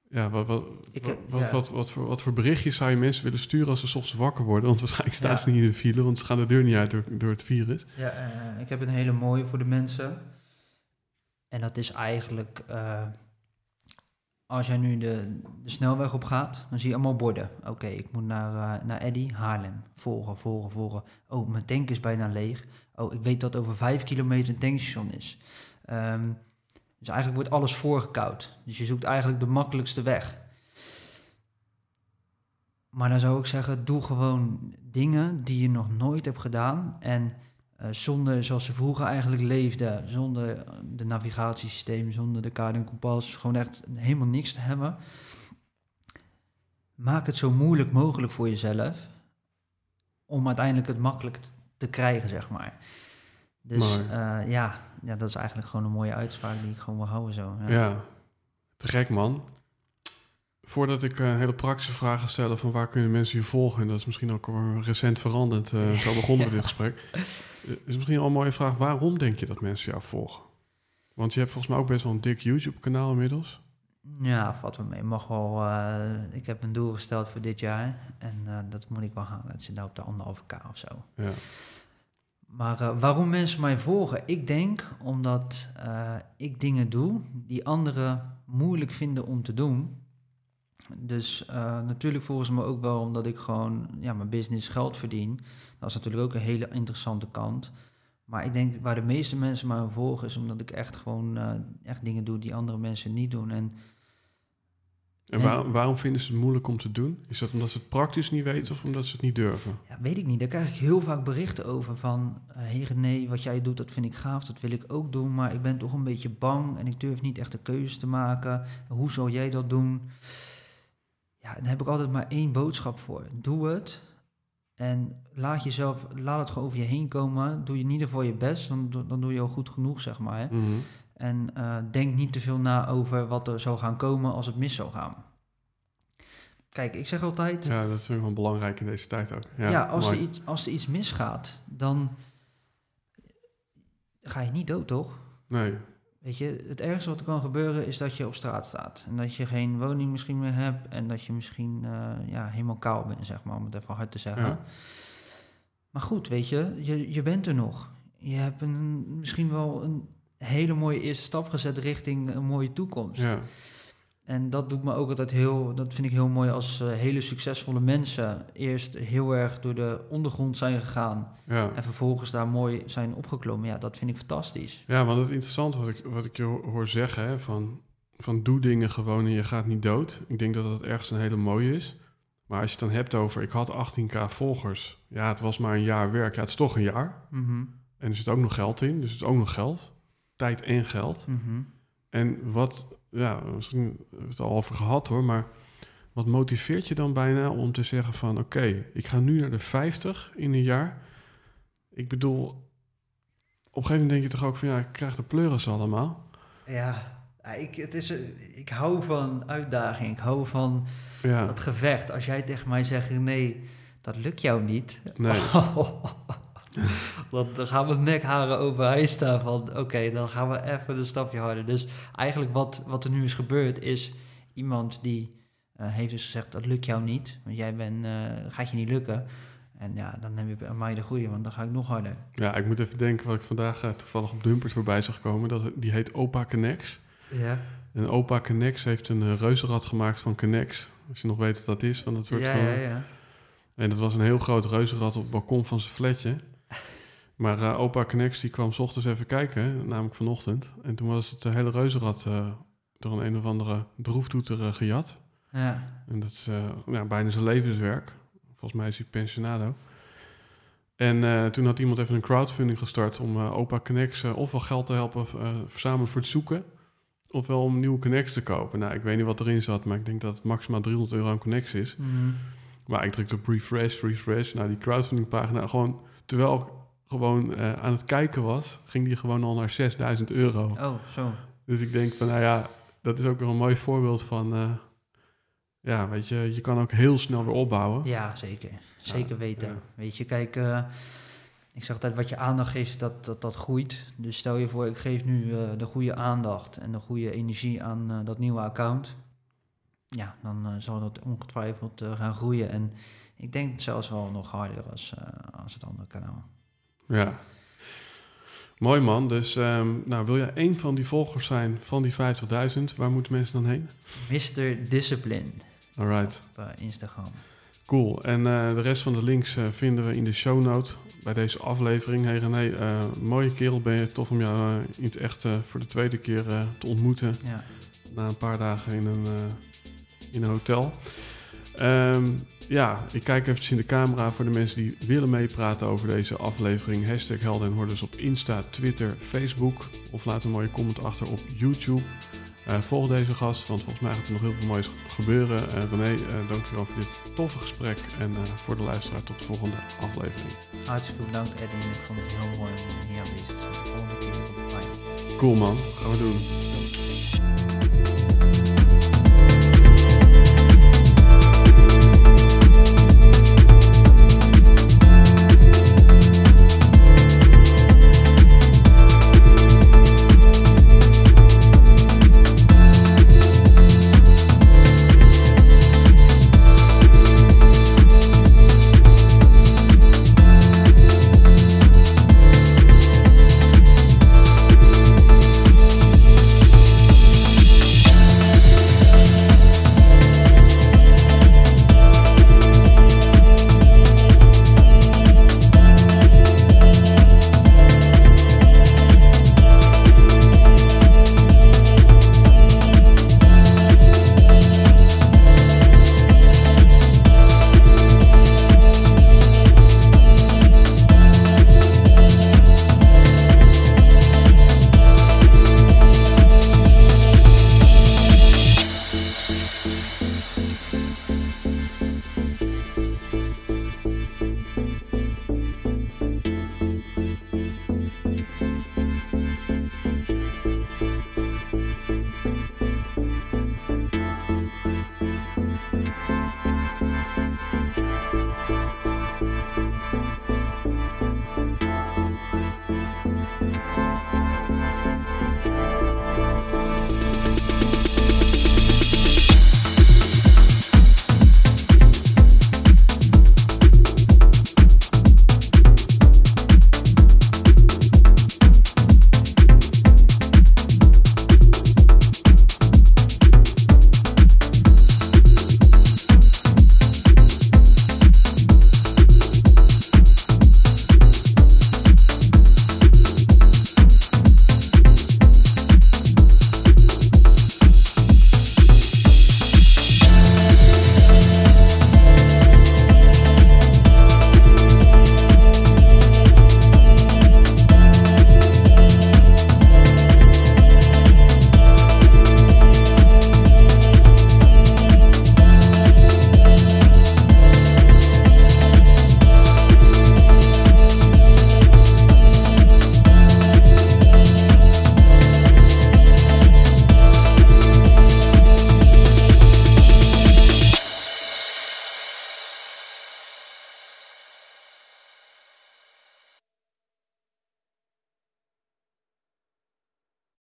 ja, wat, wat, Ik, wat, eh, wat, wat, wat, voor, wat voor berichtjes zou je mensen willen sturen als ze 's ochtends wakker worden? Want waarschijnlijk staan Ja. ze niet in de file, want ze gaan de deur niet uit door, door het virus. Ja, eh, ik heb een hele mooie voor de mensen. En dat is eigenlijk, eh, als jij nu de, de snelweg op gaat, dan zie je allemaal borden. Oké, ik moet naar, eh, naar Eddy, Haarlem. Volgen, volgen, volgen. Oh, mijn tank is bijna leeg. Oh, ik weet dat over vijf kilometer een tankstation is. Ehm, dus eigenlijk wordt alles voorgekoud. Dus je zoekt eigenlijk de makkelijkste weg. Maar dan zou ik zeggen, doe gewoon dingen die je nog nooit hebt gedaan. En eh, zonder, zoals ze vroeger eigenlijk leefden, zonder eh, de navigatiesysteem, zonder de kaart en kompas, gewoon echt helemaal niks te hebben. Maak het zo moeilijk mogelijk voor jezelf, om uiteindelijk het makkelijk te krijgen, zeg maar. Dus eh, ja, ja, dat is eigenlijk gewoon een mooie uitspraak die ik gewoon wil houden zo. Ja. Ja, te gek man. Voordat ik eh, hele praktische vragen stel van waar kunnen mensen je volgen, en dat is misschien ook recent veranderd, eh, zo begonnen we dit gesprek, Eh, is misschien wel een mooie vraag, waarom denk je dat mensen jou volgen? Want je hebt volgens mij ook best wel een dik YouTube-kanaal inmiddels. Ja, valt wel mee. Mag wel, ik heb een doel gesteld voor dit jaar en dat moet ik wel halen. Het zit nou op de anderhalve k of zo. Ja, Maar waarom mensen mij volgen? Ik denk omdat ik dingen doe die anderen moeilijk vinden om te doen. Dus eh, natuurlijk volgen ze me ook wel omdat ik gewoon ja, mijn business geld verdien. Dat is natuurlijk ook een hele interessante kant. Maar ik denk waar de meeste mensen mij volgen is omdat ik echt gewoon eh, echt dingen doe die andere mensen niet doen. En en En- waar- waarom vinden ze het moeilijk om te doen? Is dat omdat ze het praktisch niet weten of omdat ze het niet durven? Ja, weet ik niet. Daar krijg ik heel vaak berichten over van... Hé hey René, wat jij doet, dat vind ik gaaf, dat wil ik ook doen... maar ik ben toch een beetje bang en ik durf niet echt de keuze te maken. Hoe zal jij dat doen? Ja, dan heb ik altijd maar één boodschap voor. Doe het. En laat jezelf, laat het gewoon over je heen komen. Doe je in ieder geval je best, dan, dan doe je al goed genoeg, zeg maar. Hè? Mhm. En eh, denk niet te veel na over wat er zou gaan komen als het mis zou gaan. Kijk, ik zeg altijd, Ja, dat is wel belangrijk in deze tijd ook. Ja, ja, als, er iets, als er iets misgaat, dan ga je niet dood, toch? Nee, Weet je, het ergste wat er kan gebeuren is dat je op straat staat. En dat je geen woning misschien meer hebt. En dat je misschien eh, ja, helemaal kaal bent, zeg maar, om het even hard te zeggen. Ja. Maar goed, weet je, je, je bent er nog. Je hebt een, misschien wel een hele mooie eerste stap gezet richting een mooie toekomst. ja. En dat doet me ook altijd heel, dat vind ik heel mooi als eh, hele succesvolle mensen eerst heel erg door de ondergrond zijn gegaan ja. en vervolgens daar mooi zijn opgeklommen. Ja, dat vind ik fantastisch. Ja, want het is interessant wat ik, wat ik je ho- hoor zeggen, hè, van, van doe dingen gewoon en je gaat niet dood. Ik denk dat dat ergens een hele mooie is. Maar als je het dan hebt over, ik had 18k volgers. Ja, het was maar een jaar werk. Ja, het is toch een jaar. Mhm, En er zit ook nog geld in, dus het is ook nog geld. Tijd en geld. mhm. En wat, ja, misschien hebben het al over gehad hoor, maar wat motiveert je dan bijna om te zeggen van, oké, ik ga nu naar de 50 in een jaar. Ik bedoel, op een gegeven moment denk je toch ook van, ja, ik krijg de pleuris allemaal. Ja, ik, het is, ik hou van uitdaging. Ik hou van Ja, dat gevecht. Als jij tegen mij zegt, nee, dat lukt jou niet. nee, dan, dan gaan we nekharen overeind staan van, oké, dan gaan we even een stapje harder. Dus eigenlijk wat, wat er nu is gebeurd is, iemand die eh, heeft dus gezegd, dat lukt jou niet. Want jij bent, eh, gaat je niet lukken. En ja, dan heb je mij de goede, want dan ga ik nog harder. ja, ik moet even denken wat ik vandaag eh, toevallig op Dumpert voorbij zag komen. Dat, die heet Opa Connects. Ja, En Opa Connects heeft een reuzenrad gemaakt van Connects. Als je nog weet wat dat is, van dat soort ja, van... ja, ja. En dat was een heel groot reuzenrad op het balkon van zijn flatje. Maar eh, opa Connects die kwam 's ochtends even kijken, namelijk vanochtend. En toen was het hele reuzenrad eh, door een een of andere droeftoeter eh, gejat. ja. En dat is eh, ja, bijna zijn levenswerk. Volgens mij is hij pensionado. En eh, toen had iemand even een crowdfunding gestart om eh, opa Connects eh, ofwel geld te helpen eh, verzamelen voor het zoeken, ofwel om nieuwe Connects te kopen. Nou, ik weet niet wat erin zat, maar ik denk dat het maximaal 300 euro aan Connects is. Mhm. Maar ik drukte op refresh, refresh. Nou, die crowdfunding pagina, gewoon, terwijl ik gewoon eh, aan het kijken was, ging die gewoon al naar 6000 euro. Oh, zo. Dus ik denk van, nou ja, dat is ook weer een mooi voorbeeld van, eh, ja, weet je, je kan ook heel snel weer opbouwen. Ja, zeker. Zeker Ja, weten. ja. Weet je, kijk, eh, ik zeg altijd wat je aandacht geeft, dat, dat, dat groeit. Dus stel je voor, ik geef nu de goede aandacht en de goede energie aan dat nieuwe account. Ja, dan zal dat ongetwijfeld gaan groeien. En ik denk zelfs wel nog harder als, als het andere kanaal. Ja. Mooi man, dus ehm, nou, wil jij één van die volgers zijn van die 50.000, waar moeten mensen dan heen? Mr. Discipline Alright. op eh, Instagram. Cool. En eh, de rest van de links eh, vinden we in de show note bij deze aflevering. Hey René, mooie kerel ben je. Tof om jou in het echt voor de tweede keer te ontmoeten. Ja. Na een paar dagen in een, in een hotel. Ehm, ja, ik kijk eventjes in de camera voor de mensen die willen meepraten over deze aflevering. Hashtag Helden en Hordes op Insta, Twitter, Facebook. Of laat een mooie comment achter op YouTube. Eh, volg deze gast, want volgens mij gaat er nog heel veel moois gebeuren. Eh René, eh dankjewel voor dit toffe gesprek. En voor de luisteraar tot de volgende aflevering. Hartstikke bedankt, Edwin. Ik vond het heel mooi om hier aanwezig te zijn. De volgende keer op. Cool man, gaan we doen.